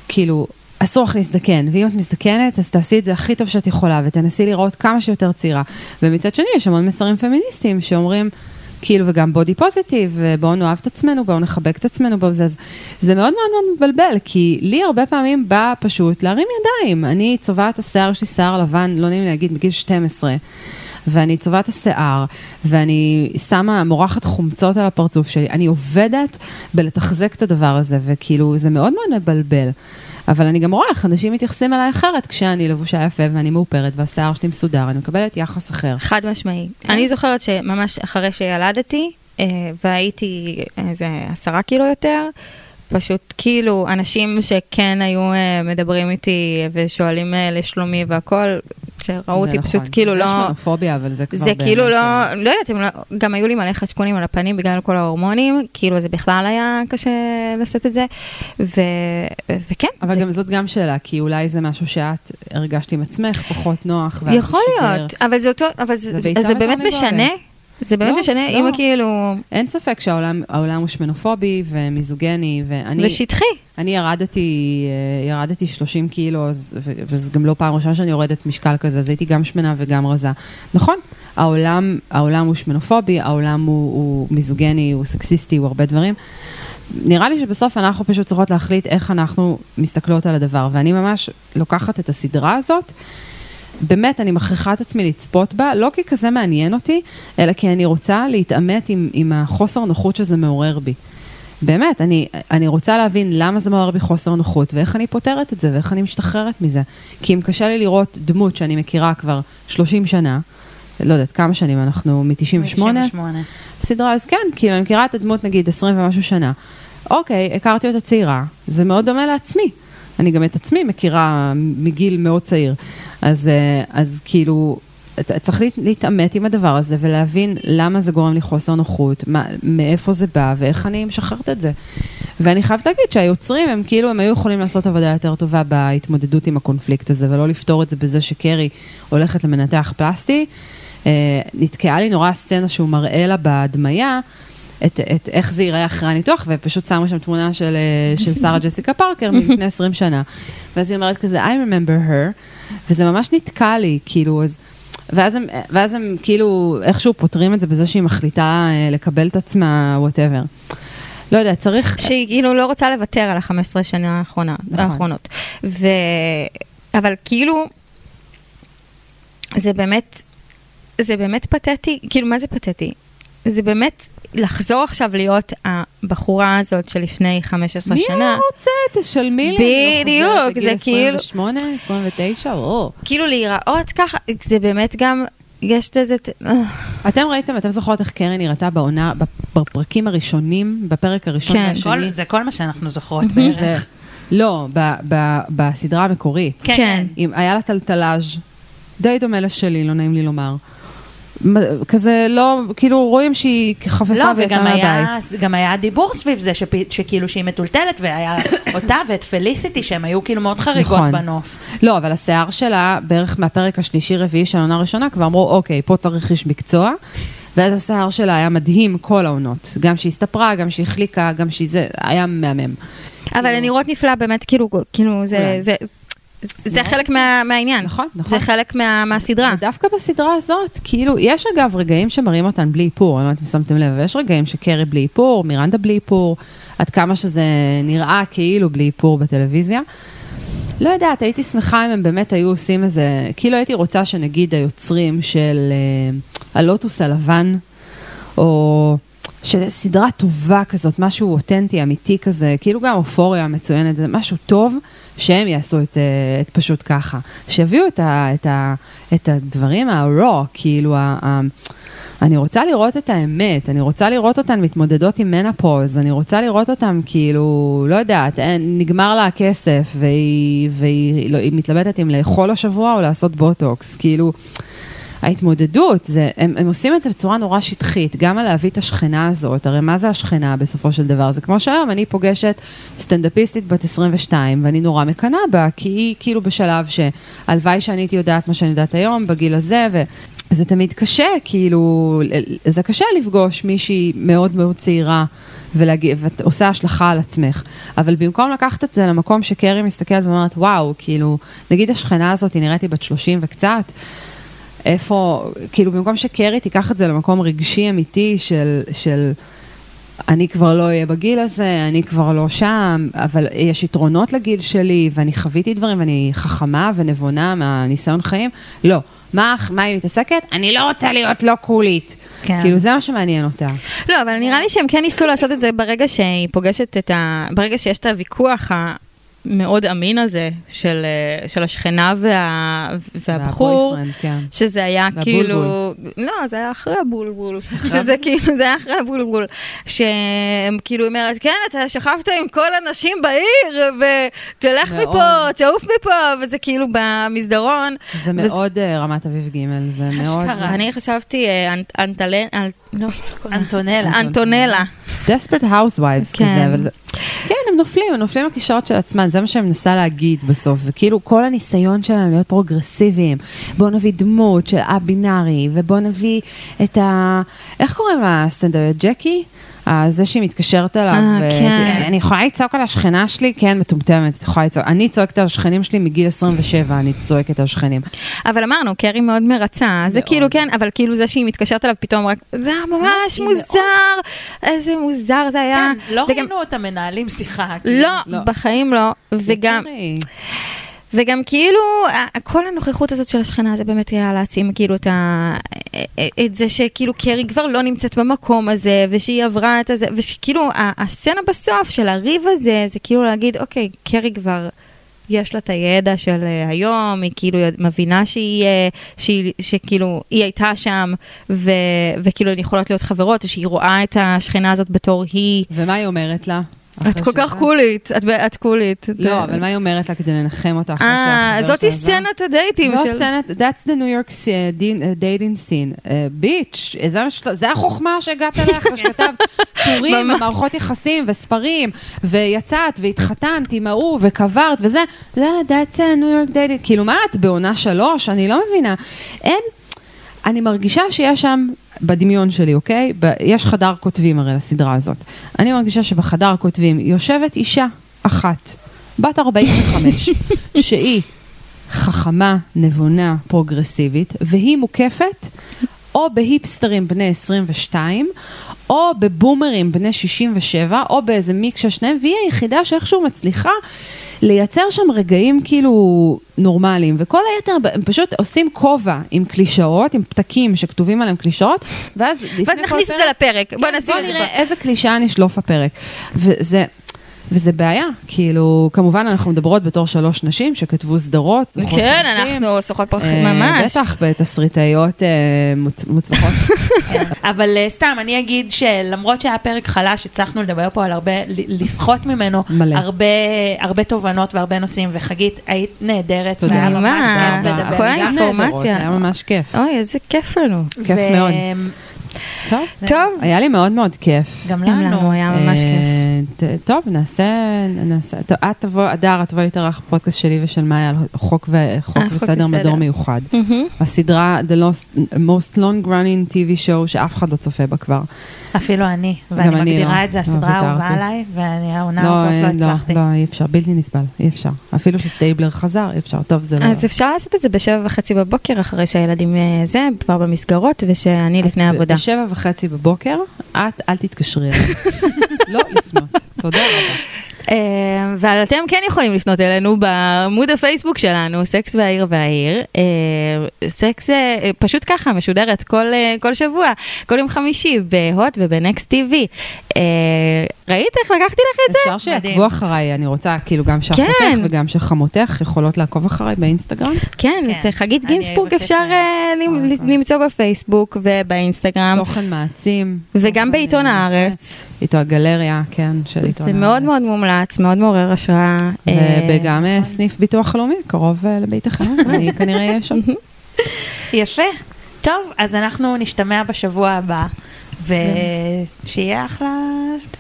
כאילו, אסור לך להזדקן, ואם את מזדקנת, אז תעשי את זה הכי טוב שאת יכולה, ותנסי לראות כמה שיותר צעירה. ומצד שני, יש המון מסרים פמיניסטיים שאומרים, כאילו, וגם body positive, בואו נאהב את עצמנו, בואו נחבק את עצמנו, בואו זה. זה מאוד מאוד מאוד מבלבל, כי לי הרבה פעמים בא פשוט להרים ידיים. אני צובעת השיער, יש לי שיער לבן, לא נעים להגיד, בגיל 12. ואני צובעת השיער, ואני שמה, מורחת חומצות על הפרצוף שלי. אני עובדת בלתחזק את הדבר הזה, וכאילו, זה מאוד מאוד מבלבל. אבל אני גם רואה איך אנשים מתייחסים אליי אחרת כשאני לבושה יפה ואני מאופרת והשיער שלי מסודר, אני מקבלת יחס אחר. חד משמעי. אני זוכרת שממש אחרי שילדתי, אה, והייתי איזה עשרה קילו יותר, פשוט כאילו אנשים שכן היו אה, מדברים איתי ושואלים אה, לשלומי והכל, כשראו זה אותי נכון. פשוט כאילו יש לא... מונופוביה, אבל זה כבר זה כאילו לא, אה, לא יודעת, לא, גם היו לי מלא חשקונים על הפנים בגלל כל ההורמונים, כאילו זה בכלל היה קשה לשאת את זה, ו, וכן, אבל זה גם זאת גם שאלה, כי אולי זה משהו שאת הרגשת עם עצמך, פחות נוח. יכול. להיות, אבל זה אותו, אבל זה, זה זה באמת. משנה? זה באמת לא, משנה לא. אם כאילו, אין ספק שהעולם העולם הוא שמנופובי ומיזוגני, ואני ושטחי. אני ירדתי, אה, ירדתי 30 קילו, וזה גם לא פעם ראשונה שאני יורדת משקל כזה, אז הייתי גם שמנה וגם רזה. נכון, העולם, העולם הוא שמנופובי, העולם הוא, הוא מיזוגני, הוא סקסיסטי, הוא הרבה דברים. נראה לי שבסוף אנחנו פשוט צריכות להחליט איך אנחנו מסתכלות על הדבר, ואני ממש לוקחת את הסדרה הזאת. באמת, אני מכריחה את עצמי לצפות בה, לא כי כזה מעניין אותי, אלא כי אני רוצה להתעמת עם, עם החוסר נוחות שזה מעורר בי. באמת, אני, אני רוצה להבין למה זה מעורר בי חוסר נוחות, ואיך אני פותרת את זה, ואיך אני משתחררת מזה. כי אם קשה לי לראות דמות שאני מכירה כבר 30 שנה, לא יודעת כמה שנים אנחנו, מ-98, 98. סדרה, אז כן, כאילו, אני מכירה את הדמות נגיד 20 ומשהו שנה. אוקיי, הכרתי אותה צעירה, זה מאוד דומה לעצמי. אני גם את עצמי מכירה מגיל מאוד צעיר. אז, אה, אז כאילו, צריך להת- להתעמת עם הדבר הזה ולהבין למה זה גורם לי חוסר נוחות, מה, מאיפה זה בא ואיך אני משחררת את זה. ואני חייבת להגיד שהיוצרים הם כאילו, הם היו יכולים לעשות עבודה יותר טובה בהתמודדות עם הקונפליקט הזה ולא לפתור את זה בזה שקרי הולכת למנתח פלסטי. אה, נתקעה לי נורא הסצנה שהוא מראה לה בהדמיה. את, את איך זה ייראה אחרי הניתוח, ופשוט שמו שם תמונה של, אה, של שרה ג'סיקה פארקר [LAUGHS] מלפני 20 שנה. ואז היא אומרת כזה, I remember her, וזה ממש נתקע לי, כאילו, אז... ואז הם, ואז הם כאילו איכשהו פותרים את זה בזה שהיא מחליטה אה, לקבל את עצמה, whatever. לא יודע, צריך... שהיא כאילו לא רוצה לוותר על ה-15 שנה האחרונה, נכון. האחרונות. ו... אבל כאילו, זה באמת, זה באמת פתטי, כאילו מה זה פתטי? זה באמת לחזור עכשיו להיות הבחורה הזאת שלפני 15 מי שנה. היה רוצה? תשלמי לי. לא בדיוק, בגיל זה כאילו- 28, 29, או. כאילו להיראות ככה, זה באמת גם, יש לזה, אה, אתם ראיתם, אתם זוכרות איך קרן נראתה בעונה, בפרקים הראשונים, בפרק הראשון כן. והשני? כל- זה כל מה שאנחנו זוכרות בערך. לא, ב- ב- בסדרה המקורית. כן, כן. כן. עם, היה לה טלטלאז' די דומה לשלי, לא נעים לי לומר. כזה לא, כאילו רואים שהיא חפפה לא, ויצאה וגם מהבית. היה, גם היה דיבור סביב זה, שפ- שכאילו שהיא מטולטלת, והיה אותה ואת פליסיטי, שהם היו כאילו מאוד חריגות נכון. בנוף. לא, אבל השיער שלה, בערך מהפרק השלישי-רביעי של העונה הראשונה, כבר אמרו, אוקיי, פה צריך איש מקצוע. ואז השיער שלה היה מדהים כל העונות. גם שהיא הסתפרה, גם שהיא החליקה, גם שהיא זה, היה מהמם. אבל הן נראות נפלא, באמת, כאילו, כאילו, זה. זה, זה חלק מה- מהעניין. נכון, נכון. זה חלק מה- מהסדרה. ודווקא בסדרה הזאת, כאילו, יש אגב רגעים שמראים אותן בלי איפור, אני לא יודעת אם שמתם לב, אבל יש רגעים שקרי בלי איפור, מירנדה בלי איפור, עד כמה שזה נראה כאילו בלי איפור בטלוויזיה. לא יודעת, הייתי שמחה אם הם באמת היו עושים איזה, כאילו הייתי רוצה שנגיד היוצרים של אה, הלוטוס הלבן, או שזה סדרה טובה כזאת, משהו אותנטי, אמיתי כזה, כאילו גם אופוריה מצוינת, זה משהו טוב, שהם יעשו את, אה, את פשוט ככה. שיביאו את, ה, את, ה, את הדברים ה-raw, כאילו, ה, ה, אני רוצה לראות את האמת, אני רוצה לראות אותן מתמודדות עם מנפוז, אני רוצה לראות אותן כאילו, לא יודעת, אין, נגמר לה הכסף, והיא, והיא לא, מתלבטת אם לאכול השבוע או לעשות בוטוקס, כאילו... ההתמודדות, זה, הם, הם עושים את זה בצורה נורא שטחית, גם על להביא את השכנה הזאת, הרי מה זה השכנה בסופו של דבר? זה כמו שהיום אני פוגשת סטנדאפיסטית בת 22 ואני נורא מקנאה בה, כי היא כאילו בשלב שהלוואי שאני הייתי יודעת מה שאני יודעת היום, בגיל הזה, וזה תמיד קשה, כאילו, זה קשה לפגוש מישהי מאוד מאוד צעירה. ולהגיד, ואת עושה השלכה על עצמך. אבל במקום לקחת את זה למקום שקרי מסתכלת ואומרת, וואו, כאילו, נגיד השכנה הזאת, היא נראית לי בת 30 וקצת, איפה, כאילו במקום שקרי תיקח את זה למקום רגשי אמיתי של, של אני כבר לא אהיה בגיל הזה, אני כבר לא שם, אבל יש יתרונות לגיל שלי, ואני חוויתי דברים, ואני חכמה ונבונה מהניסיון חיים, לא. מה, מה היא מתעסקת? אני לא רוצה להיות לא קולית. כן. כאילו זה מה שמעניין אותה. לא, אבל נראה לי שהם כן ניסו לעשות את זה ברגע שהיא פוגשת את ה... ברגע שיש את הוויכוח המאוד אמין הזה של, אה, של השכנה וה... והבחור, כן. שזה היה והבולבול. כאילו... לא, זה היה אחרי הבולבול. [LAUGHS] שזה כאילו, זה היה אחרי הבולבול. שהם כאילו אומרת, כן, אתה שכבת עם כל הנשים בעיר, ותלך מאוד. מפה, תעוף מפה, וזה כאילו במסדרון. זה וזה- מאוד אה, רמת אביב ג', זה מאוד... אני חשבתי, אה, אנ- אנטלן... לא? אנטונלה. אנטונלה. desperate housewives כן. כזה, אבל זה... כן, הם נופלים, הם נופלים לקלישאות של עצמם, זה מה שאני מנסה להגיד בסוף, וכאילו כל הניסיון שלהם להיות פרוגרסיביים, בואו נביא דמות של א-בינארי, ובואו נביא את ה... איך קוראים לה סטנדרט? ג'קי? אה, זה שהיא מתקשרת אליו, אה, ו- כן. אני יכולה לצעוק על השכנה שלי? כן, מטומטמת, את יכולה לצעוק. אני צועקת על השכנים שלי מגיל 27, אני צועקת על השכנים. אבל אמרנו, קרי מאוד מרצה, זה. כאילו כן, אבל כאילו זה שהיא מתקשרת אליו פתאום רק, זה היה ממש היא מוזר, איזה מוזר זה היה. כן, לא ראינו אותם מנהלים שיחה. כאילו. לא, לא. בחיים לא, וגם, וגם כאילו, כל הנוכחות הזאת של השכנה זה באמת היה להעצים כאילו את, ה, את זה שכאילו קרי כבר לא נמצאת במקום הזה, ושהיא עברה את הזה, ושכאילו הסצנה בסוף של הריב הזה, זה כאילו להגיד, אוקיי, קרי כבר... יש לה את הידע של אה, היום, היא כאילו מבינה שהיא, אה, שהיא, שכאילו, היא הייתה שם, ו, וכאילו הן יכולות להיות חברות, ושהיא רואה את השכנה הזאת בתור היא. ומה היא אומרת לה? את כל כך? קולית, את, את קולית. לא, אבל מה היא אומרת לה כדי לנחם אותה אחרי אה, שהחבר זאתי שלה? סצנת הדייטים של... סצנת, that's the New York uh, dating scene. ביץ', זה ש- זה החוכמה שהגעת אליה אחרי שכתבת [LAUGHS] טורים. ומערכות יחסים וספרים, ויצאת והתחתנת עם ההוא וקברת וזה, זה that's a New York dating, כאילו מה את בעונה שלוש? אני לא מבינה. אין, אני מרגישה שיש שם, בדמיון שלי, אוקיי? ב- יש חדר כותבים הרי לסדרה הזאת. אני מרגישה שבחדר הכותבים יושבת אישה אחת, בת 45, [LAUGHS] שהיא חכמה, נבונה, פרוגרסיבית, והיא מוקפת או בהיפסטרים בני 22, או בבומרים בני 67, או באיזה מיקס של שניהם, והיא היחידה שאיכשהו מצליחה לייצר שם רגעים כאילו נורמליים, וכל היתר הם פשוט עושים כובע עם קלישאות, עם פתקים שכתובים עליהם קלישאות, ואז ואז נכניס את זה לפרק. בוא כן, נשים בוא את זה. נראה איזה קלישאה נשלוף הפרק. וזה... וזה בעיה, כאילו, כמובן אנחנו מדברות בתור שלוש נשים שכתבו סדרות. כן, פרחים. אנחנו שוכות פרחים אה, ממש. בטח, בתסריטאיות אה, מוצ- מוצלחות. [LAUGHS] אבל אה, סתם, אני אגיד שלמרות שהיה פרק חלש, הצלחנו לדבר פה על הרבה, לסחוט ממנו מלא. הרבה, הרבה תובנות והרבה נושאים, וחגית, היית נהדרת, תודה. והיה ממש מה? כיף לדבר. כל האינפורמציה. היה ממש כיף. אוי, איזה כיף לנו. כיף מאוד. טוב. טוב. היה לי מאוד מאוד כיף. גם לנו. לנו היה ממש כיף. אה, ט- טוב, נעשה, נעשה, טוב, את תבוא, הדר, את תבואי להתארח בפודקאסט שלי ושל מאיה על חוק, ו, חוק אה, חוק וסדר. מדור מיוחד. הסדרה The Lost, Most Long Running TV Show שאף אחד לא צופה בה כבר. אפילו אני, גם ואני אני מגדירה לא. את זה, לא הסדרה האהובה ויתרתי. עליי, והעונה לא, הזאת לא הצלחתי. לא, אי אפשר, בלתי נסבל, אי אפשר. אפילו שסטייבלר חזר, אי אפשר, טוב, זה לא... אז אפשר לעשות את זה בשבע וחצי בבוקר אחרי שהילדים אה, זה, כבר במסגרות, ושאני לפני העבודה. בשבע וחצי בבוקר, את אל תתקשרי אליי. [LAUGHS] לא לפנות. תודה רבה. אה, ואתם כן יכולים לפנות אלינו בעמוד הפייסבוק שלנו, סקס והעיר והעיר. אה, סקס אה, פשוט ככה, משודרת כל, אה, כל שבוע, כל יום חמישי בהוט וב Next TV. אה, ראית איך לקחתי לך את זה? אפשר שיעקבו. אחריי, אני רוצה, כאילו גם שאחותך כן. וגם שחמותך יכולות לעקוב אחריי באינסטגרם. כן, כן, את חגית אני גינסבורג אפשר. אה, למ-. למצוא בפייסבוק ובאינסטגרם. תוכן מעצים. וגם בעיתון הארץ. איתו הגלריה, כן, של עיתון זה הארץ. מאוד מאוד מומלץ, מאוד מעורר השראה. אה, וגם סניף ביטוח לאומי, קרוב לביתכם, [LAUGHS] אני כנראה אהיה שם. [LAUGHS] יפה. טוב, אז אנחנו נשתמע בשבוע הבא, ושיהיה אחלה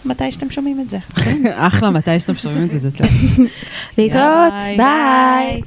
מתי שאתם שומעים את זה. [LAUGHS] אחלה, מתי שאתם שומעים את זה, זה טוב. [LAUGHS] להתראות, ביי.